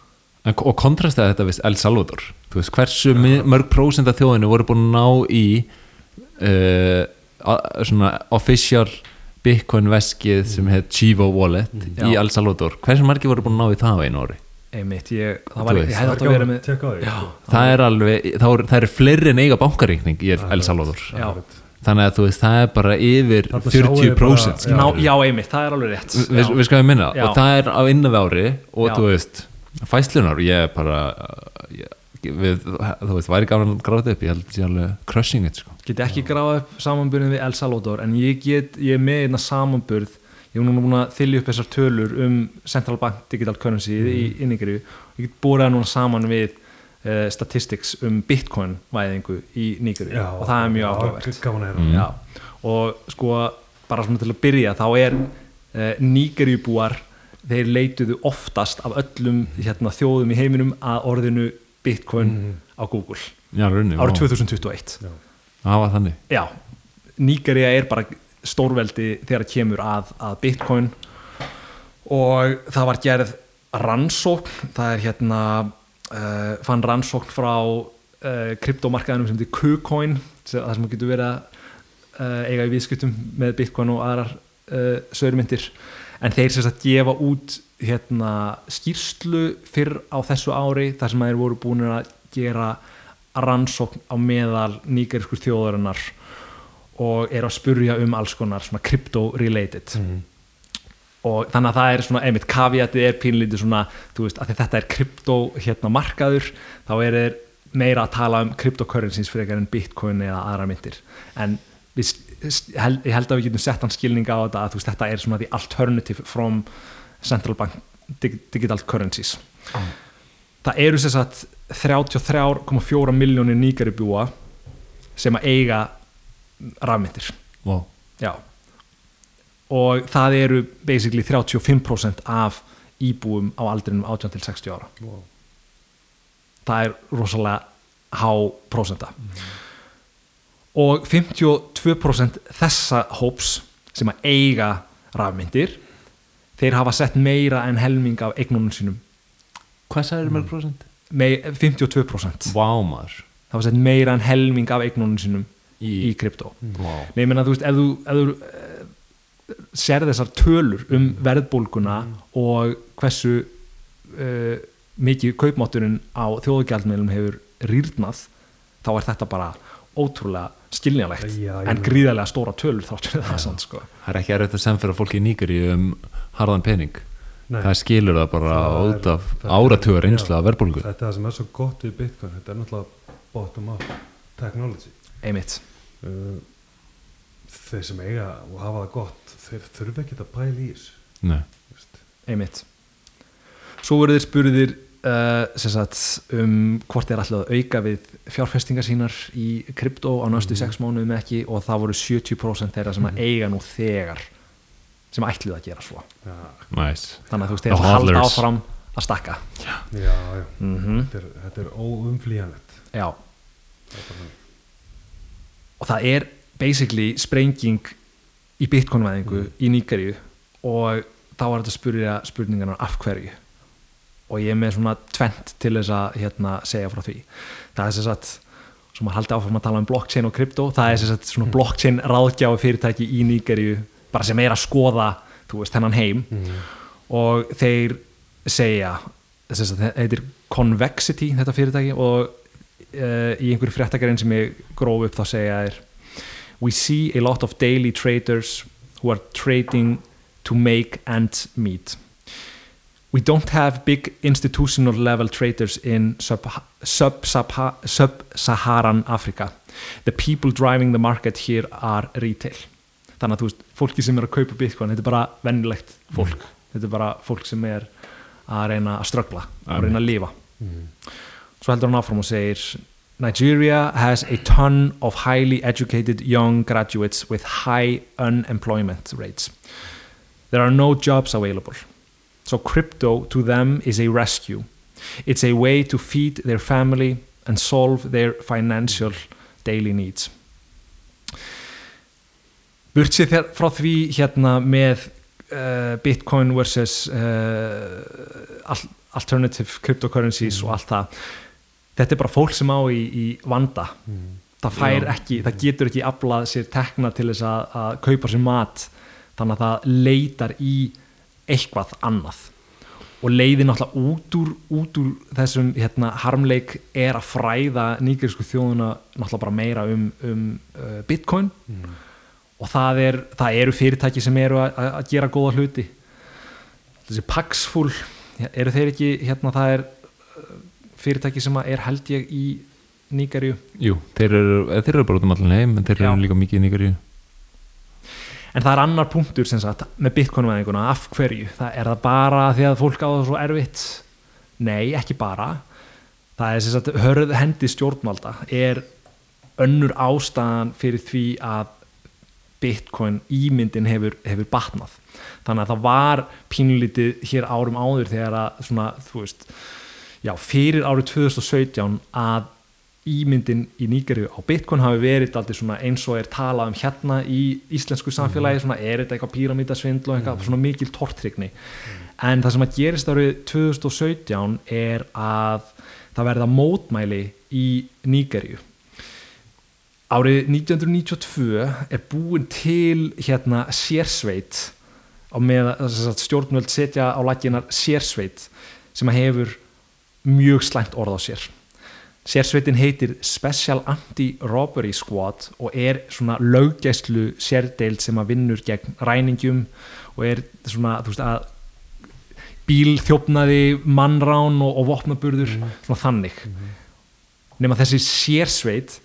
En, og kontrastaði þetta við El Salvador. Veist, hversu mörg prósent af þjóðinu voru búin að ná í uh, a- svona official Bitcoin veskið sem heit Chivo Wallet í Já. El Salvador hversu margir voru búin að ná í það á einu ári einmitt, ég, það Þú var, veist. ég hefði átt að vera með Tjekka á því, já, sko. það er alveg, það eru, það eru fleiri en eiga bankaríkning í El Salvador já, þannig að þú veist, það er bara yfir Þarna sjáum við 40% bara- skilur. ná, já einmitt, það er alveg rétt við, já. við skoðum minna Já. og það er á innan við ári og Já. þú veist, fæslunar ég er bara ég, við, þú veist, væri gaman að gráða upp ég held að sé alveg crushing it sko. get ekki gráða upp samanburðin við El Salvador en ég, get, ég er með einna samanburð ég er núna búin að þylja upp þessar tölur um Central Bank Digital Currency í inningiru ég get búið það núna saman við uh, statistics um Bitcoin væðingu í Já, og það er mjög áhugavert að. Mm. Og sko bara svona til að byrja þá er uh, Nígerjubúar þeir leituðu oftast af öllum hérna, þjóðum í heiminum að orðinu Bitcoin á Google. Já, raunni, árið 2021 Já. það var þannig. Já, Nígerja er bara stórveldi þegar það kemur að, að Bitcoin og það var gerð rannsókn það er hérna uh, fann rannsókn frá uh, kryptomarkaðinum sem heitir KuCoin það sem getur verið að uh, eiga í viðskiptum með Bitcoin og aðrar uh, sögurmyndir en þeir sem sagt gefa út hérna skýrslu fyrr á þessu ári þar sem þeir voru búin að gera rannsókn á meðal nýgeriskur þjóðarinnar og er að spurja um alls konar svona crypto-related. Og þannig að það er svona einmitt kaviatið er pínlítið svona þú veist, að þetta er krypto hérna markaður þá er þeir meira að tala um cryptocurrencies frekar en bitcoin eða aðra myndir. En við, held, ég held að við getum sett hann skilninga á þetta að veist, þetta er svona the alternative from central bank dig, digital currencies. Það eru sem sagt 33,4 miljónir nýgaribúa sem að eiga rafmyndir wow. og það eru basically 35% af íbúum á aldrinum 18 til 60 ára. Wow. það er rosalega há prósenta og 52% þessa hóps sem að eiga rafmyndir þeir hafa sett meira en helming af eignunum sínum. Hvað sagður mörg prósent? Mei, 52% Vá maður. Hafa sett meira en helming af eignunum sínum Í- í krypto. Wow. Nei, ég meina, þú veist, ef þú, ef þú uh, sér þessar tölur um verðbólguna og hversu uh, mikið kaupmátturinn á þjóðgjaldmiðlum hefur rýrnað, þá er þetta bara ótrúlega skiljanlegt Já, en gríðarlega stóra tölur þáttur það sann, sko. það er ekki erfitt að semfæra fólki í Nígeri um harðan pening. Nei. það skilur það bara út af já, af verðbólgu. Þetta er það sem er svo gott við Bitcoin Þetta er náttúrulega bottom up technology. Einmitt, uh, þeir sem eiga og hafa það gott þeir þurfa ekki að pæla í þessu. Einmitt. Svo voru þeir spurðir uh, sem sagt, um hvort þeir að auka við fjárfestingar sínar í krypto á næstu sex mánuðum ekki og það voru 70% þeirra sem að eiga nú þegar sem ætluðu að gera svo. Já, Nice. þannig að þú veist, þeir halda áfram að stakka. Já, já. mm Þetta, er, þetta er óumflýjanlegt. Já, Það og það er basically sprenging í bitcoin-væðingu í Níkaríu og þá var þetta spurningarnar af hverju og ég er með svona tvent til þess að hérna, segja frá því. Það er sem sagt, svo maður haldi áfram að tala um blockchain og krypto, það er sem sagt svona blockchain ráðgjáfi fyrirtæki í Níkaríu bara sem er að skoða, þú veist, þennan heim. Og þeir segja sem sagt, þetta heitir Convexity þetta fyrirtæki og uh, í einhverju fréttakarinn sem ég gróf upp þá segja þeir We see a lot of daily traders who are trading to make ends meet. We don't have big institutional level traders in sub-Saharan sub Africa. The people driving the market here are retail. Þannig að þú veist, fólki sem er að kaupa bitcoin, þetta er bara vennilegt fólk. Þetta er bara fólk sem er að reyna að ströggla, að reyna að lifa. Svo heldur hann áfram og segir Nigeria has a ton of highly educated young graduates with high unemployment rates. There are no jobs available. So crypto to them is a rescue. It's a way to feed their family and solve their financial daily needs. Burtsið frá því hérna með uh, Bitcoin versus uh, al- alternative cryptocurrencies og allt það. Þetta er bara fólk sem á í, í vanda. Það fær ekki, það getur ekki aflað sér tekna til þess að, að kaupa sér mat. Þannig að það leitar í eitthvað annað. Og leiði náttúrulega út úr, út úr þessum hérna, harmleik er að fræða nýgerisku þjóðuna náttúrulega bara meira um, um uh, bitcoin. Og það, er, það eru fyrirtæki sem eru að, gera góða hluti. Þessi Paxful eru þeir ekki, hérna það er uh, fyrirtæki sem er held ég í Nígarju Jú, þeir eru, þeir eru bara út um allan heim en þeir Já. eru líka mikið í Nígeríu en það er annar punktur sem sagt með bitcoin-væðinguna, af hverju? Það er það bara því að fólk á það svo erfitt? Nei, ekki bara. Það er sem sagt hörð hendi stjórnvalda. Er önnur ástæðan fyrir því að bitcoin ímyndin hefur, hefur batnað? Þannig að það var pínlítið hér árum áður þegar að svona, þú veist já, fyrir árið 2017 að ímyndin í Nígeríu á Bitcoin hafi verið aldrei svona eins og er talað um hérna í íslensku samfélagi svona er þetta eitthvað píramítasvindl og eitthvað svona mikil tortrygni en það sem að gerist árið 2017 er að það verða mótmæli í Nígeríu. Árið 1992 er búin til hérna sérsveit á með að stjórnvöld setja á laginar sérsveit sem að hefur mjög slæmt orð á sér sérsveitin heitir Special Anti-Robbery Squad og er svona löggæslu sérdeild sem að vinnur gegn ræningjum og er svona þú veist að bílþjófnaði, mannrán og, og vopnaburður, svona þannig. Nema þessi sérsveit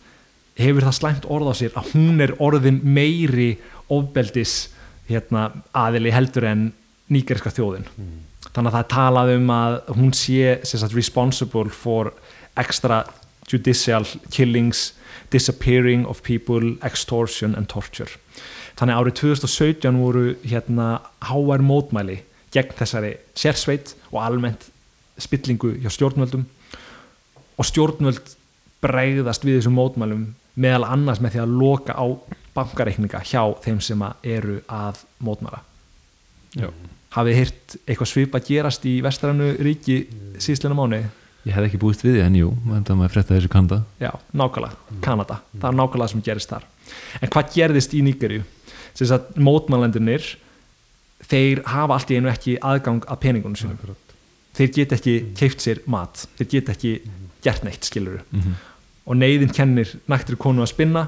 hefur það slæmt orð á sér að hún er orðin meiri ofbeldis hérna, aðili heldur en nýgeriska þjóðin. Þannig að það er talað um að hún sé responsible for extra judicial killings disappearing of people extortion and torture. Þannig árið 2017 voru hérna háar mótmæli gegn þessari sérsveit og almennt spillingu hjá stjórnvöldum. Og stjórnvöld bregðast við þessum mótmælum meðal annars með því að loka á bankareikninga hjá þeim sem að eru að mótmæla. Já. hafið hýrt eitthvað svipa gerast í vestrannu ríki síðslega mánu Ég hef ekki búist við því en jú, þetta maður frétta þessu kanda já, nákvæmlega, Kanada. Það er nákvæmlega sem gerist þar. En hvað gerðist í Nígerju sem að mótmælendunir þeir hafa allt í einu ekki aðgang að peningunum sínum. Akkurat. þeir get ekki keift sér mat. Þeir get ekki gert neitt skiluru mm -hmm. og neyðin kennir nægtir konu að spinna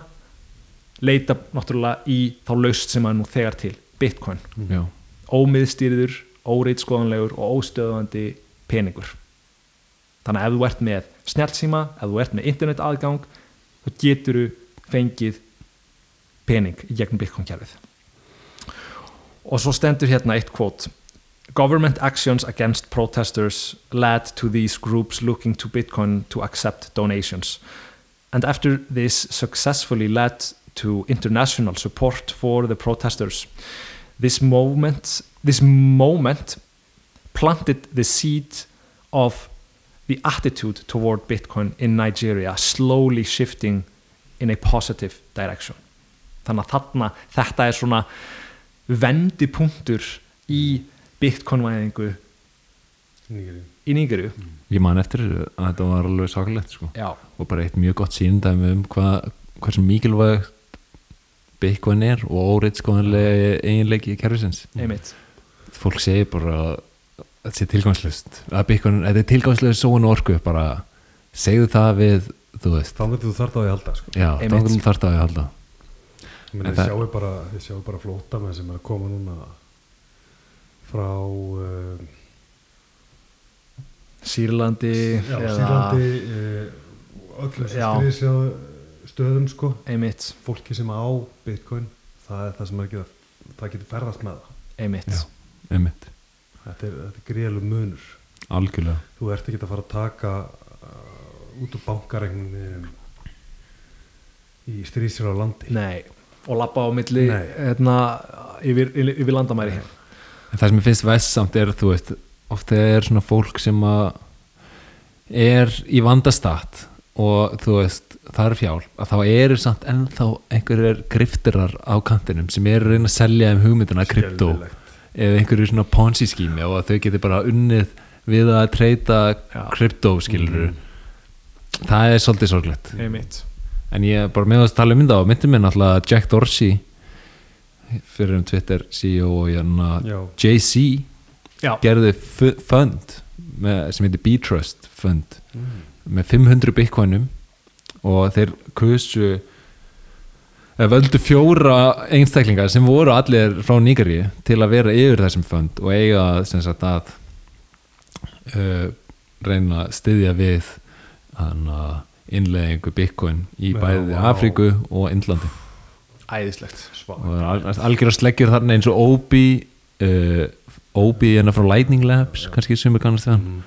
leita náttúrulega í þá laust sem að nú þegar til bitcoin, Já, ómiðstýriður óreitskoðanlegur og óstöðandi peningur þannig að ef þú ert með snjálfsíma, ef þú ert með internet aðgang þá getur þú fengið pening í gegnum kerfið og svo stendur hérna eitt kvót Government actions against protesters led to these groups looking to Bitcoin to accept donations. And after this successfully led to international support for the protesters this moment this moment planted the seed of the attitude toward Bitcoin in Nigeria slowly shifting in a positive direction. Þannig að þarna þetta er svona vendipunktur í Bitcoin-væðingu í Nígeru ég man eftir þessu að þetta var alveg sakalegt sko. já, og bara eitt mjög gott síndæmi um hvað hversu mikilvægt Bitcoin er og óreitskoðanlega eiginleiki í kerfisins. Einmitt. Fólk segir bara að þetta sé tilgangslust þetta er tilgangslust svo en orku bara segðu það við þú veist, Þá myndir þú þarft á því að halda sko. já, þá vil þarf það að halda. Ég það- sjáu bara, bara flóta með sem er að koma núna frá uh, Sýrlandi já, Sýrlandi uh, öllum sem Já. stríðsjáðu stöðum sko. Einmitt, fólki sem á bitcoin það er það sem er að geta það getur ferðast með það. Einmitt. Já. einmitt, þetta er, þetta er gríðalug munur. Algjörlega. Þú ert ekki að fara að taka uh, út úr bankareikninum í stríðsir á landi. Nei, og lappa á milli Nei. hérna, yfir, yfir, landamæri. En það sem ég finnst vestsamt er þú veist, ofta er svona fólk sem að er í vandastatt og þú veist það er fjál, að þá eru samt ennþá einhverjir griftirar á kantinum sem eru að reyna að selja um hugmyndina krypto. Eða einhverju svona ponzi skími og að þau geti bara unnið við að treyta krypto skilur það er svolítið sorglegt. En ég er bara með að tala um mynda og myndi mér náttúrulega Jack Dorsey fyrir um Twitter CEO og hérna. JC Já, gerði fu- fund með, sem heitir B-Trust fund Mm. með 500 bitcoinum og þeir kusu völdu fjóra einstaklingar sem voru allir frá Nígari til að vera yfir þessum fund og eiga sem sagt að uh, reyna að styðja við innleðingu bitcoin í bæði vá. Afríku og Indlandi æðislegt það er algjör að sleggjur þarna eins og Obi uh, Obi hérna frá Lightning Labs kannski sem er kannast hann Mm.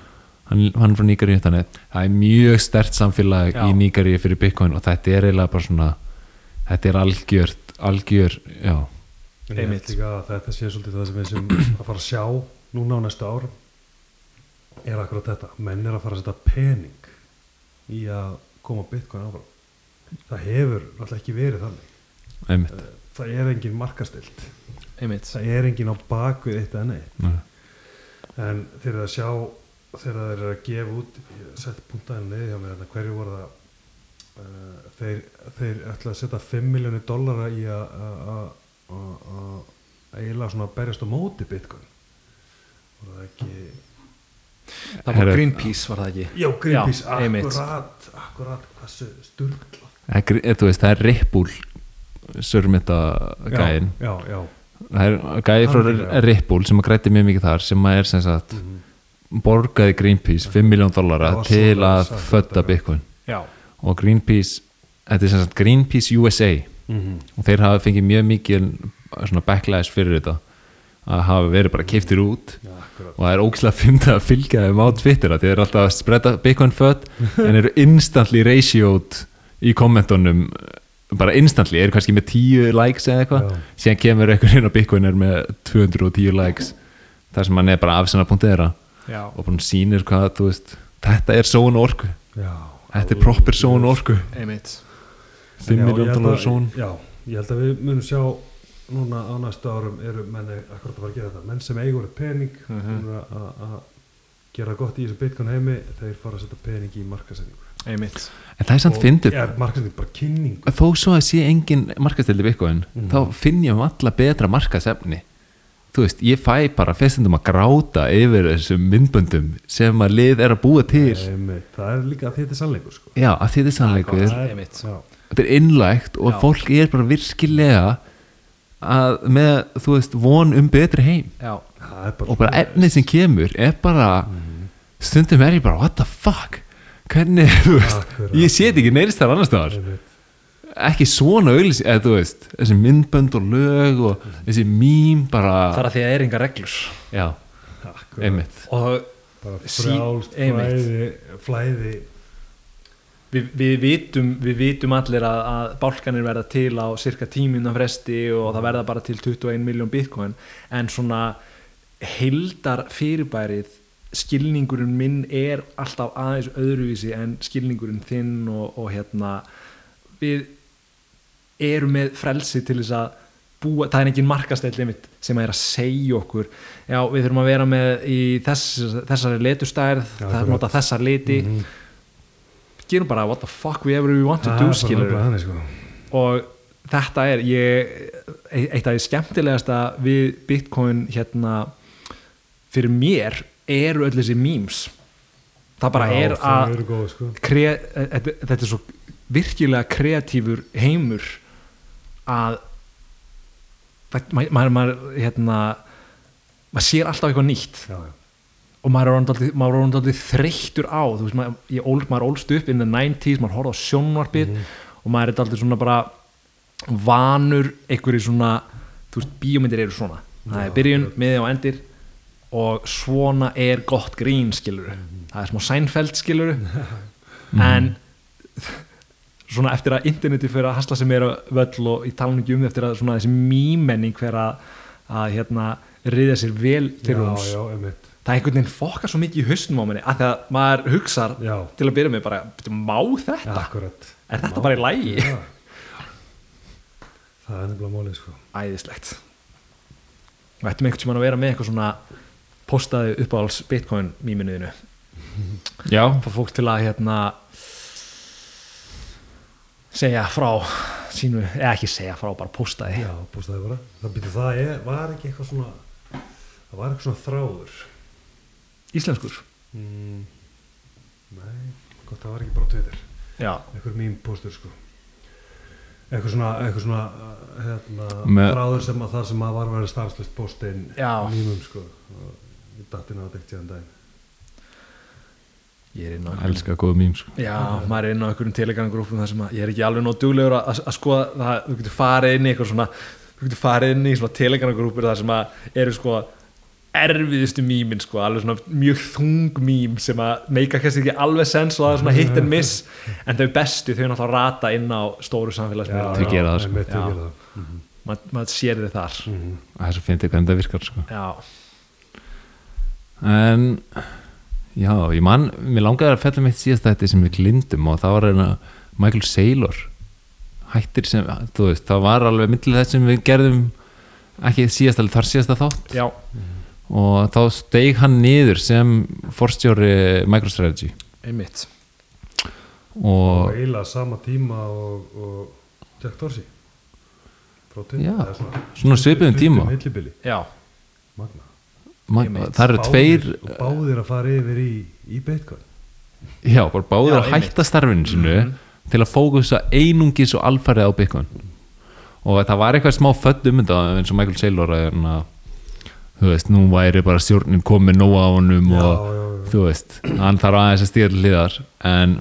hann, hann er frá þannig það er mjög stert samfélag Já. í Nígari fyrir Bitcoin og þetta er eiginlega bara svona þetta er algjört algjör, já, En Einmitt. að þetta sé svolítið það sem við sem að fara að sjá núna á næstu árum er akkurat þetta. Menn er að fara að setja pening í að koma bitcoin áfram. Það hefur alltaf ekki verið þannig. Einmitt. Það er engin markastilt einmitt, það er engin á bakvið eitt eða neitt. Nei. en þegar það sjá þegar það er að gefa út sett punktaðinu niður hjá mér hérna, hverju voru það þeir, þeir ætla að setja 5 miljónir dollara í að að- að- að að eiginlega svona berjast á móti bitcoin. Voru það ekki það var Greenpeace var það ekki? Já, Greenpeace, Já, akkurat akkurat, hversu sturgla. Það er, gr- þú veist, það er Ripple sörmynda já, það er gæi frá. Ripple sem að grætti mjög mikið þar sem að er sem sagt Mhm. borgaði Greenpeace 5 miljón dollara til að fötta Bitcoin. Já, og Greenpeace þetta er sem sagt Greenpeace USA Mhm. og þeir hafa fengið mjög mikið svona backlash fyrir þetta. Að hafa verið bara keiftir út. Akkurat. Og það er ógislega fyndið að fylgja þeim á Twitter að þeir eru alltaf að spreada Bitcoin föt en eru instantly ratioed í kommentunum bara instantly, eru kannski með 10 likes eða eitthvað, síðan kemur einhver inn á Bitcoin er með 210 likes þar sem hann er bara já, og bara sýnir hvað, þú veist þetta er són orku, já, þetta er proper són orku. Einmitt. 5 Já, ég miljón held dólar að- són Já, ég held að við munum sjá núna á næstu árum eru menn akkurat að fara að gera þetta menn sem eigur pening mm Mhm. að gera gott í þessu bitcoin heimi þeir fara að setja pening í markasendingu einmitt, en það er samt fyndið. þó svo að sé engin markastildi Bitcoin Mhm. þá finn ég um alla betra markasefni þú veist, ég fæ bara festundum að gráta yfir þessum myndböndum sem að lið er að búa til. Einmitt, það er líka að þetta er sannleikur sko. já, að þetta er sannleikur Það er- einmitt. Já, þetta er innlægt og Já. fólk er bara virkilega að með, þú veist, von um betri heim. Já, það er bara og bara efnið sem kemur er bara stundum er ég bara, what the fuck? Hvernig, þú veist, Akkurat. ég sé þetta ekki neyrist þar annars staðar. Einmitt. Ekki svona auðlýs eða þú veist, þessi myndbönd og lög og þessi mím bara það er að því að það er enga reglur. Já, Akkurat. einmitt. Og bara Sí- frjálst flæði, flæði. Við, við, vitum, við vitum allir að, að bálkanir verða til á cirka tíminna fresti og það verða bara til 21 miljón bitcoin. En svona heildar fyrirbærið skilningurinn minn er alltaf aðeins öðruvísi en skilningurinn þinn og, og hérna við erum með frelsi til þess að búa, það er engin markastæll limit sem er að segja okkur já við þurfum að vera með í þess, þessari letustærð, Já, það er nota þessar liti Mhm. gerum bara what the fuck we ever we want to Það do skilur sko. og þetta er ég, eitt af því skemmtilegasta við bitcoin hérna fyrir mér eru öll þessi memes það bara Já, er að eru góð, sko. kre, þetta, þetta er svo virkilega kreatífur heimur að maður, maður, maður hérna maður sér alltaf eitthvað nýtt. Já, já. og maður er er dálítið þreyttur á þú veist, maður, ég maður ólst upp in the 90s, maður horfði á sjónvarpið og maður er dálítið svona bara vanur einhverju svona þú veist, bíómyndir eru svona. Það er byrjun, miði og endir og svona er gott grín skilur það er smá Seinfeld skilur en svona eftir að interneti fyrir að hasla sem er völl og í um því eftir að svona þessi mýmenning fyrir að, að hérna riða sér vel til einmitt. það er einhvern veginn fokkar svo mikið í hausnum á manni að því að maður hugsar Já. til að byrja með bara, "Bíddu, má þetta? Akkurat. Er þetta bara í lagi? Já. Það er nefnilega málið, sko. æðislegt og ættum einhvern tímann að vera með eitthvað svona postaði uppáhalds bitcoin mýminuðinu já, fá fólk til að hérna segja frá sínu, eða ekki segja frá, bara postaði Já, bústaði bara. Það býtti það er, var ekki eitthvað svona, það var eitthvað svona þráður. íslenskur Mm. Nei, gott það var ekki bara já, Eitthvað mým postur, sko. Eitthvað svona, eitthvað svona, hérna, Með- þráður sem að það sem að var að vera starfslust postinn mýmum, sko. Og datt inn á þetta ekkert síðan daginn. Ég er inn á einhverjum- elska góð mím sko. Já, maður er inn á einhverjum telegram-grúpum þar sem að ég er ekki alveg nóg duglegur að, að, að skoða það, þú getur farið inn í eitthvað svona þú getur farið inn í svona telegram-grúpur þar sem að eru sko erfiðustu mýmin sko, alveg svona mjög þung mým sem að meika kannski ekki alveg sens og það er svona hit and miss en þau bestu þau náttúrulega rata inn á stóru samfélagsmiðlar Þau gera það, sko. Já. gera það. Mhm. maður mað sér þið þar Mhm. það er svo fyndið hvernig það virkar sko. Já, en já, ég man mér langaði að fella mitt síðast þetta sem við glindum og það var hérna Michael Saylor. Hættir sem, þú veist, það var alveg myndið þess sem við gerðum ekki síðast alveg þar síðasta þátt. Já, og þá steig hann niður sem forstjóri MicroStrategy. Einmitt. Og og eiginlega sama tíma og, og Jack Dorsey. Já, svona, svona svipuðum tíma. magna. Það eru tveir og báðir að fara yfir í, í Bitcoin. já, bara báðir Já, að einmitt. hætta starfinu sinu Mhm. til að fókusa einungis og alfarið á Bitcoin. Og það var eitthvað smá född um þetta eins og Michael Saylor að hérna, þú veist, nú væri bara stjórnin komið nóg á honum Já, og já, þú veist, hann þarf aðeins að stíða til hliðar. En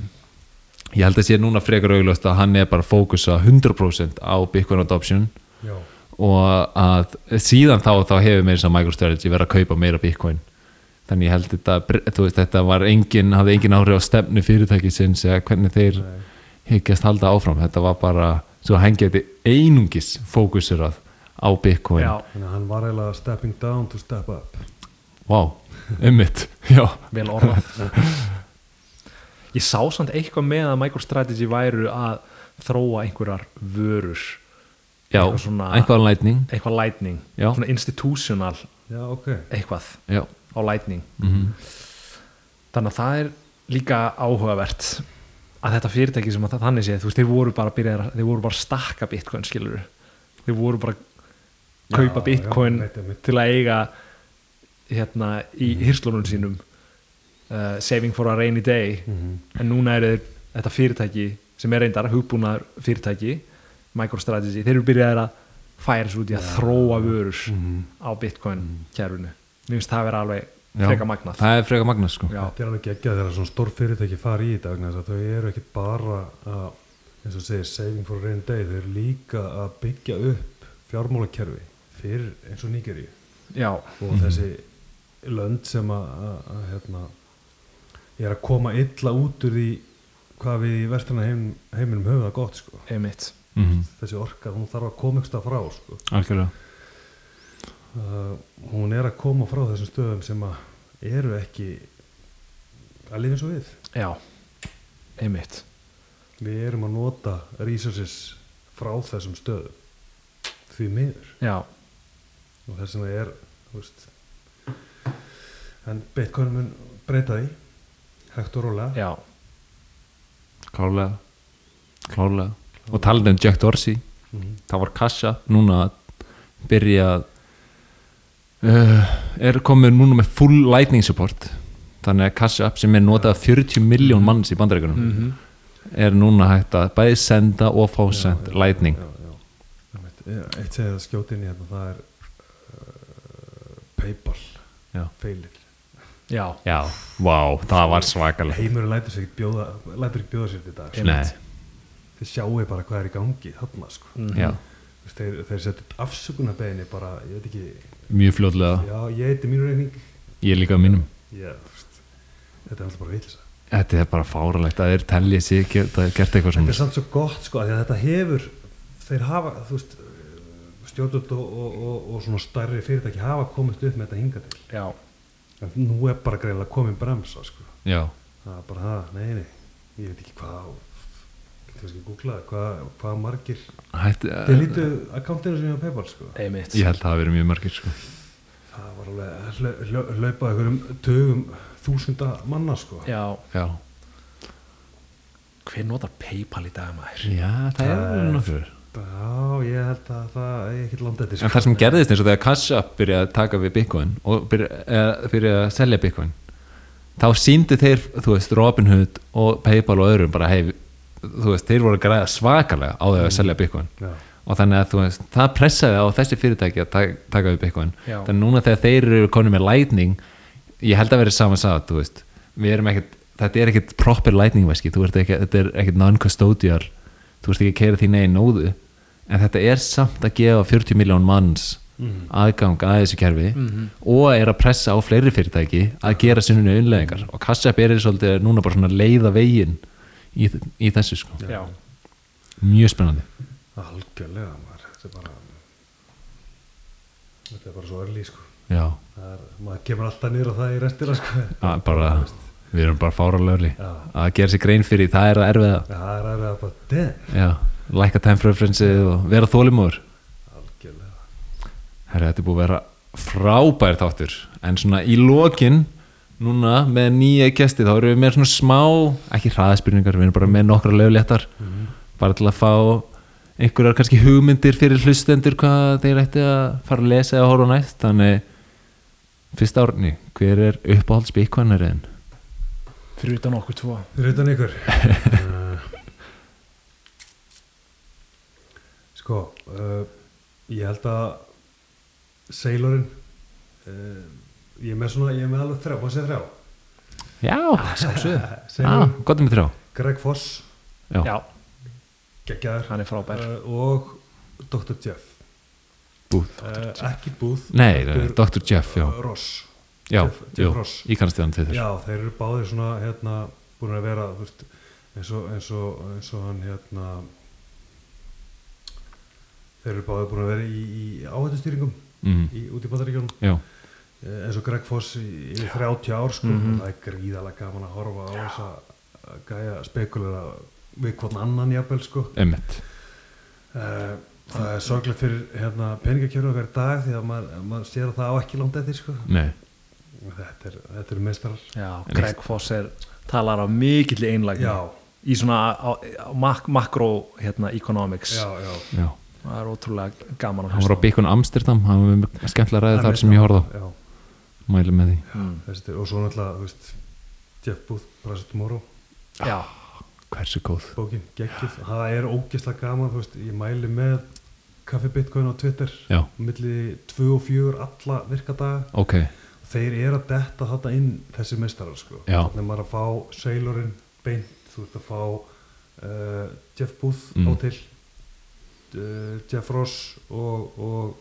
ég held að sé núna frekar augljóst að hann er bara að fókusa 100% á Bitcoin adoption. Já, og að síðan þá, þá hefur þess að MicroStrategy verið að kaupa meira Bitcoin. Þannig ég held þetta, þú veist, þetta var engin, hafði engin áhrif á stefnu fyrirtækisins eða hvernig þeir Nei. hyggjast halda áfram, þetta var bara svo hann geti einungis fókusur á Bitcoin. Já, þannig að hann var eiginlega stepping down to step up. Vá, ummitt já, vel orðað. Ég sá samt eitthvað með að MicroStrategy væru að þróa einhverjar vörur já svona- eitthvað á lightning. Eitthvað lightning, Já. svona institutional já, ok, eitthvað já, á lightning. Mm þannig að það er líka áhugavert að þetta fyrirtæki sem að það- þannig sé þú veist, þeir voru bara að byrja, þeir voru bara að stakka bitcoin skilur þeir voru bara kaupa já, bitcoin til að eiga hérna í hirslunum sínum uh, saving for a rainy day. Mhm. en núna er þetta fyrirtæki sem er reyndar hugbúnaðar fyrirtæki MicroStrategy, þeir eru byrjaðir að færa svo út í að þróa vörur Mhm. á bitcoin kjærfinu mér finnst það að vera alveg freka magnað. Það er frekar magnað sko. Já. þetta er alveg geggjað þegar svona stór fyrirtæki fara í þetta vegna þess að þau eru ekki bara að eins og segir Saving for a Rainy Day. Þeir eru líka að byggja upp fjármálakerfi fyrir eins og já, og þessi lönd sem að, að, að hérna, er að koma illa út úr því hvað við í vestrana heim, heiminum höfum það gott sko. einmitt mm þessi orka, hún þarf að koma ykkur frá sko. algjörlega. Uh, hún er að koma frá þessum stöðum sem að eru ekki að lifa eins og við. Já, einmitt. Við erum að nota resources frá þessum stöðum því miður. Já, og þess vegna er þú veist, en Bitcoin mun breyta því hægt og rólega. Já, klárlega. Klárlega og talandi um Jack Dorsey. Mhm. það var Kasha núna að byrja að uh, er komið núna með full lightning support. Þannig að Kasha sem er notað af 40 miljón manns í bandaríkunum mhm. er núna hægt að bæði senda og fá send já, lightning. já, já. Eh, eitt segið að skjóti inn í hérna það er uh, Paypal Já. feilir. Já, já, vá, það var svakalega heimurinn lætur ekki bjóða bjóða sér þetta í dag nei, þið sjáu bara hvað er í gangi þarna sko. Já, Þú veist, þeir, þeir setja afsökunarbeginni bara, ég veit ekki. Mjög fljóðlega já, ég heiti mínu reyning ég líka mínum. Já, þú veist, þetta er alltaf bara vitlisa þetta er bara fáralegt að þeir tellja sig geta gert eitthvað þetta er svona samt svo gott sko, af því að þetta hefur þeir hafa, þú veist stjórnvöld og, og, og, og svona stærri fyrirtæki hafa komist upp með þetta hinga til. Já, en nú er bara greiðlega komin bremsa sko. já, það er bara það, nei, nei ég veit ekki hvað kannski að googla hvað, hvað margir Hætti, þeir lítu akkantinu sem ég á Paypal sko. einmitt ég held að það hafi verið mjög margir sko. það var alveg hla- hla- hlaupað einhverjum tögum þúsunda manna sko. já, já, hver notar Paypal í dag maður já, það er Það er- nokkur já, ég held að það er ekkert landið En það sem gerðist eins og þegar Cash App byrjaði að taka við Bitcoin og byrja, eða, byrjaði að selja Bitcoin þá síndu þeir, þú veist, Robinhood og Paypal og öðrum bara hei, þú veist, þeir voru að græða svakalega á þegar að selja Bitcoin. Já, og þannig að þú veist, það pressaði á þessi fyrirtæki að taka, við Bitcoin. Já. þannig núna þegar þeir eru konið með Lightning ég held að vera saman sagði, þú veist við erum ekkert, þetta er ekkert proper Lightning veski, þú ert ekki, þetta er ekkert non-custodial þú veist ekki að keira þín eigin nóðu. En þetta er samt að gefa 40 miljón manns Mhm. aðgang að þessu kerfi og er að pressa á fleiri fyrirtæki að gera sinni unnleðingar og Cash App er svolítið núna bara svona leiða veginn í, í þessu sko. Mjög spennandi. Algjörlega maður, þetta er bara þetta er bara svo örlí sko. er, maður kemur alltaf á það í restina sko. að bara við erum bara fáralöfli Já. að gera sér grein fyrir það er að erfiða. Já, það er að bara damn, já, lækka time preferenceið og vera þólimóður algjörlega. Herra, þetta er búið að vera frábær þáttur. En svona í lokin núna með nýja gesti þá erum við með svona smá, ekki hraðspurningar við erum bara með nokkra löfléttar bara til að fá einhverjar kannski hugmyndir fyrir hlustendur hvað þeir ætti að fara að lesa eða horfa næst. Þannig fyrst árni, hver er uppáhalds bíkvannariðin? fyrir utan okkur tvo. Fyrir utan ykkur. Uh, Sko uh, Ég held að Sailorinn uh, Ég er með svona, ég er með alveg þrjá Má segja þrjá? Já, sjálfsögðu. Ah, gott um þrjá. Greg Foss. Já, já, Geggjaður. Hann er frábær. Uh, Og Dr. Jeff. Booth uh, Ekki Booth. Nei, Dr. Jeff, já. Ross. Já, Jeff, jú, Jeff Ross. ég kannast við hann til þess. Já, þeir eru báðir svona hérna, búin að vera þú veist, eins, og, eins, og, eins og hann hérna þeir eru báðir búin að vera í, í áhættustýringum mm, í, út í eh, eins og Greg Foss í, í 30 ár sko, Mhm. það er gríðalega gaman að horfa á þess að gæja spekulera við hvern annan jafnvel sko. Emmitt uh, það er sorglega fyrir hérna, peningakjöru okkar í dag því að maður, maður sér að það á ekki langt eftir sko. Nei, þetta er, þetta er meistarar. Já, Greg Foss er talar af mikill einlægni já, í svona á, á mak makro hérna, economics. Já, já. Já. Það er ótrúlega gaman að Hann var á Bacon Amsterdam, hann var með skemmtilega ræði Það er þar sem ég horfði á já, Mæli með því. Mm. þessi, og svo náttúrulega þú veist, Jeff Booth, Brass Tomorrow. Já, Hversu góð. Bókin, geggjuð, það er ógeðslega gaman þú veist, ég mæli með Kaffi Bitcoin á Twitter. Já, milli 2 og 4 alla virkadaga ok, þeir eru að detta þetta inn þessi meistarar sko. Já. þannig að maður að fá Sailorinn beint þú ert að fá uh, Jeff Booth Mm. á til uh, Jeff Ross og, og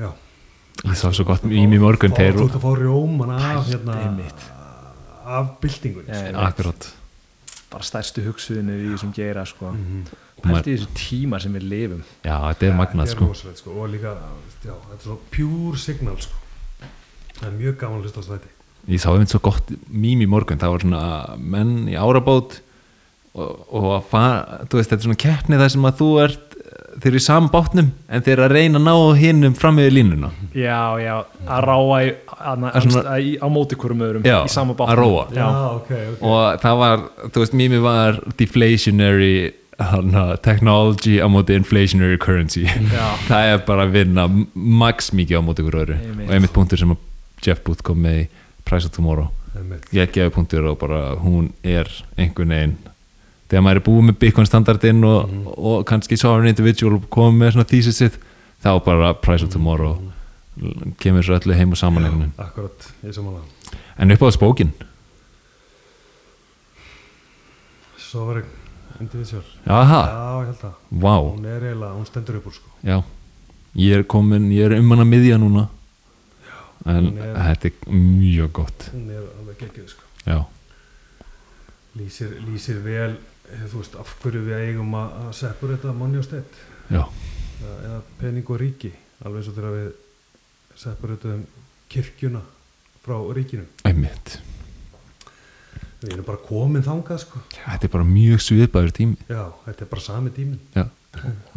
já ég sá svo gott í morgun Fá- þeir þú ert að fá rjóman af hérna, af einmitt. akkurat bara stærstu hugsuðinu í þessum geira sko. Mhm. pælti í þessu tíma sem við lifum já, þetta er magnað sko sko. og líka, já, þetta er svo pure signal sko. það er mjög gaman að hlusta á þetta ég sá einmitt svo gott mým í morgun það var svona menn í árabót og, og að fara þú veist, þetta er svona keppni þar sem að þú ert þeir eru í saman bátnum en þeir eru að reyna að ná hinnum fram með línuna já, já, að ráa í, að, er svona- að, á móti hverjum öðrum Já, í sama bátnum að róa. já, ok, ok og það var, þú veist, mými var deflationary hana, technology á móti inflationary currency Já. það er bara að vinna max mikið á móti ykkur öðru Einmitt. og einmitt punktur sem að Jeff Booth kom með í Price of Tomorrow Einmitt. ég gefi punktur og bara hún er einhvern veginn þegar maður er búið með Bitcoin standardinn og, Mhm. og kannski sovereign individual komið með svona thesis sitt þá bara Price of Tomorrow kemur svo öllu heim og saman einhvern veginn. akkurat, ég samanlega en upp á spókin? Ég individual. Jaha, já, ég held að vá, hún er eiginlega, hún stendur upp úr sko. Já. Ég er komin, ég er um hana miðja núna. En hún er- þetta er mjög gott. hún er alveg geggjuð sko. Já, lýsir, lýsir vel þú veist, af hverju við eigum að, seppur þetta money og stett já, eða, pening og ríki alveg eins og þegar við seppur þetta um kirkjuna frá ríkinu. Einmitt. Við erum bara komin þangað sko. Þetta er bara mjög svipaður tími. Já, þetta er bara sami tímin já,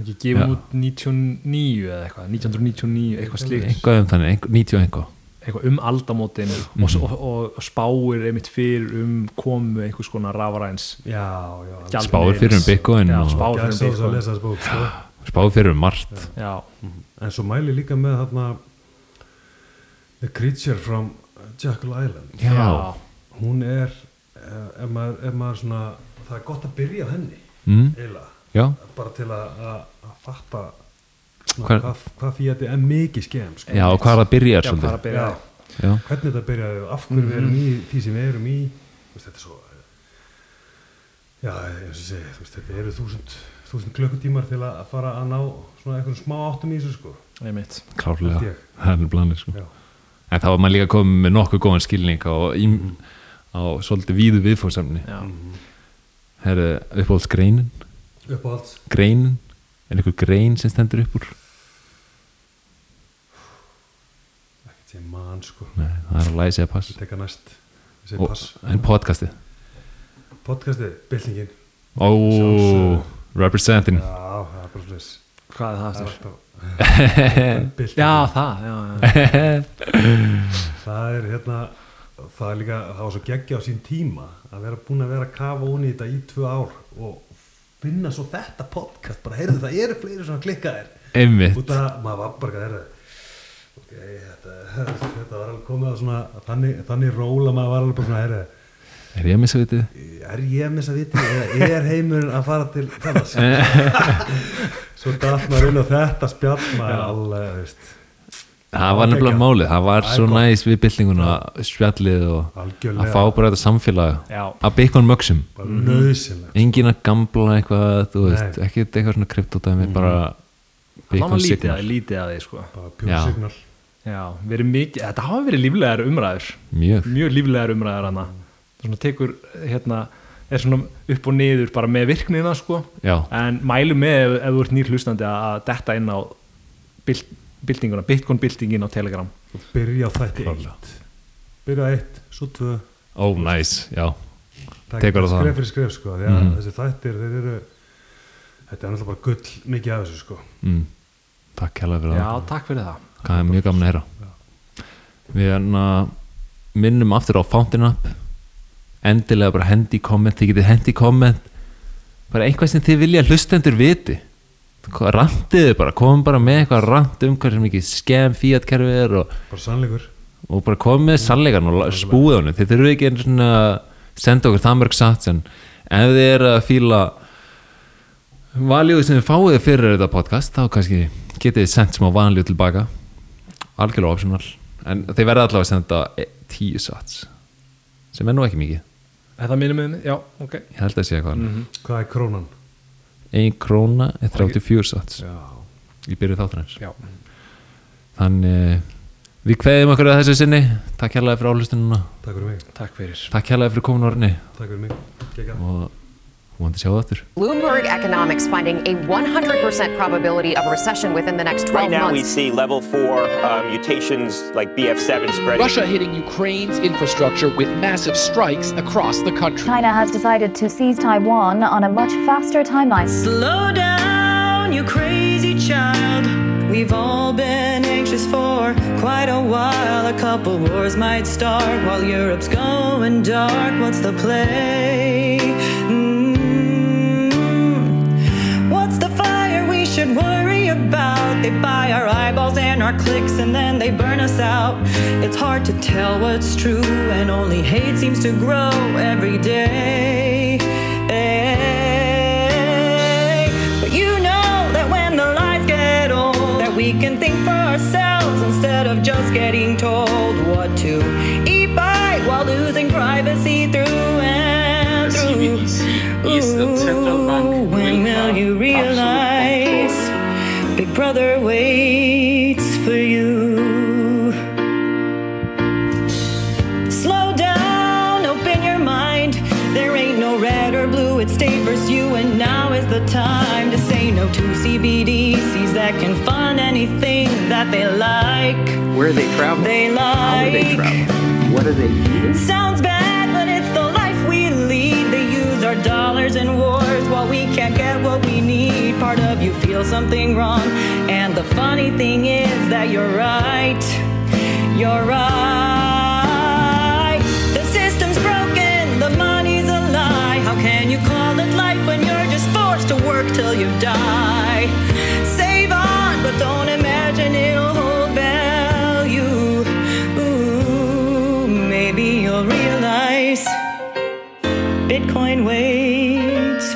ekki gefum út 99 eða eitthvað 1999, eitthvað slíkt. Eitthvað um þannig, einhver- 90 og einhvað eitthvað um aldamótin Mhm. og, og, og, og spáir einmitt fyrir um komu einhvers konar rafaræns já, já Gjald- spáir fyrir um Bitcoin Já, og spáir fyrir um sko. spáir fyrir um margt já, en svo mæli líka með þarna The Creature from Jekyll Island. Já, hún er eh, ef maður, ef maður svona það er gott að byrja henni mm, já, bara til að, að, að fatta hvað, hvað því þetta er mikið skemm sko. já, og hvað það byrjar já, hvað svolítið að byrja? Já. já, hvernig þetta byrjaði og af hverju við erum í því sem við erum í Þú veist, þetta er svo já, ég segi þú veist, þetta eru þúsund, þúsund klukkutímar til að fara að ná svona einhvern smá áttum í þessu sko. Klárlega. Það er blanir sko. Já, en þá var maður líka komið með nokkuð góðan skilning á, í, á svolítið víðu viðfórsamni já, herru, uppáhalds greinin? Uppáhalds? Greinin, er einhver grein sem stendur upp úr mann sko. Nei, það er að læsa að pass. Ég teka næst ég pass. en podcastið? Podcastið, byltingin. Ó, Sjálfsögðu. representing. Já, það er bara slis hvað er það aftur? já, það, já, já. það er hérna það er líka, það var svo geggja á sín tíma að vera búin að vera að kafa onni í þetta í tvö ár og finna svo þetta podcast, bara heyrðu það eru fleiri svona klikkaðir. Einmitt. Út að maður var bara að heyrðu ok, þetta, þetta var alveg komið að svona þannig, þannig róla maður var alveg svona heyrðu er ég að missa vitið? er ég að missa viti eða er heimurinn að fara til þess svo datt maður inn á þetta spjall maður alveg, veist. Það var nefnilega málið, það var svo gott. næs við byltinguna spjallið og algjörlega. að fá bara þetta samfélag já. að byggjum mögsum bara nöðsynlegt engin að gambla eitthvað þú veist, ekki eitthvað svona kryptodæmi bara það var lítið að, lítið að því sko. Já. signal. Já, verið mikið, þetta hafa verið líflegar umræður. Mjög, mjög líflegar umræður hana svona tekur hérna er svona upp og niður bara með virknina sko. Já, en mælu með ef, ef þú ert nýr hlustandi að að detta inn á bild, byltinguna, bitcoin byltingin á telegram. Og byrja á þætti. Klárlega. eitt byrja á eitt, svo tvö. Ó næs, já. Það Tekur er það. skref fyrir skref sko því að Mhm. þessi þættir þeir eru þetta er náttúrulega bara gull mikið af þessu sko. Mm. Takk hérlega fyrir já, það. takk fyrir það. Það er mjög gaman að heyra. Við hérna minnum aftur á Fountain Up. Endilega bara hendi í komment þið getið hendi í komment bara eitthvað sem þið vilja hlustendur viti. Randiðu bara, komum bara með eitthvað rand um hvað sem ekki skemm fíatkerfið er og, bara sannleikur. og bara komum með sannleikan og la- spúið honum, þið þurfum ekki einu svona að senda okkur það mörg satt en ef þið er að fíla valjóðu sem þið fáið fyrir þetta podcast þá kannski getið sendt smá vanljóð tilbaka. Algjörlega optional. En þið verða allavega að senda e- tíu sats sem er nú ekki mikið. Er það minimum? Já, ok. Ég held að sé eitthvað mm Hvað er krónan? ein króna er 34 sats Já, í byrju þáttanins Já, þannig við kveðum okkur að þessu sinni. Takk hérlega fyrir álustununa takk fyrir mig, takk fyrir. Takk hérlega fyrir komin orðinni takk fyrir mig. Gekka. og vonandi sjá það aftur Bloomberg Economics finding a 100% probability of a recession within the next 12 months Right now, we see level four uh, mutations like BF7 spreading. Russia hitting Ukraine's infrastructure with massive strikes across the country. China has decided to seize Taiwan on a much faster timeline. Slow down, you crazy child. We've all been anxious for quite a while. A couple wars might start while Europe's going dark. What's the play? They buy our eyeballs and our clicks and then they burn us out. It's hard to tell what's true, and only hate seems to grow every day. But you know that when the lights get old, that we can think for ourselves instead of just getting told what to eat by while losing privacy through and through. Ooh, when will you realize Brother waits for you? Slow down, open your mind. There ain't no red or blue, it's state versus you, and now is the time to say no to CBDCs that can fund anything that they like. Where are they traveling? They How are they like. traveling? What are they eating? Sounds bad, but it's the life we lead. They use our dollars in wars while we can't get what we need. Part of you feels something wrong, and the funny thing is that you're right. You're right. The system's broken, the money's a lie. How can you call it life when you're just forced to work till you die? Save on, but don't imagine it'll hold value. Ooh, maybe you'll realize Bitcoin waves.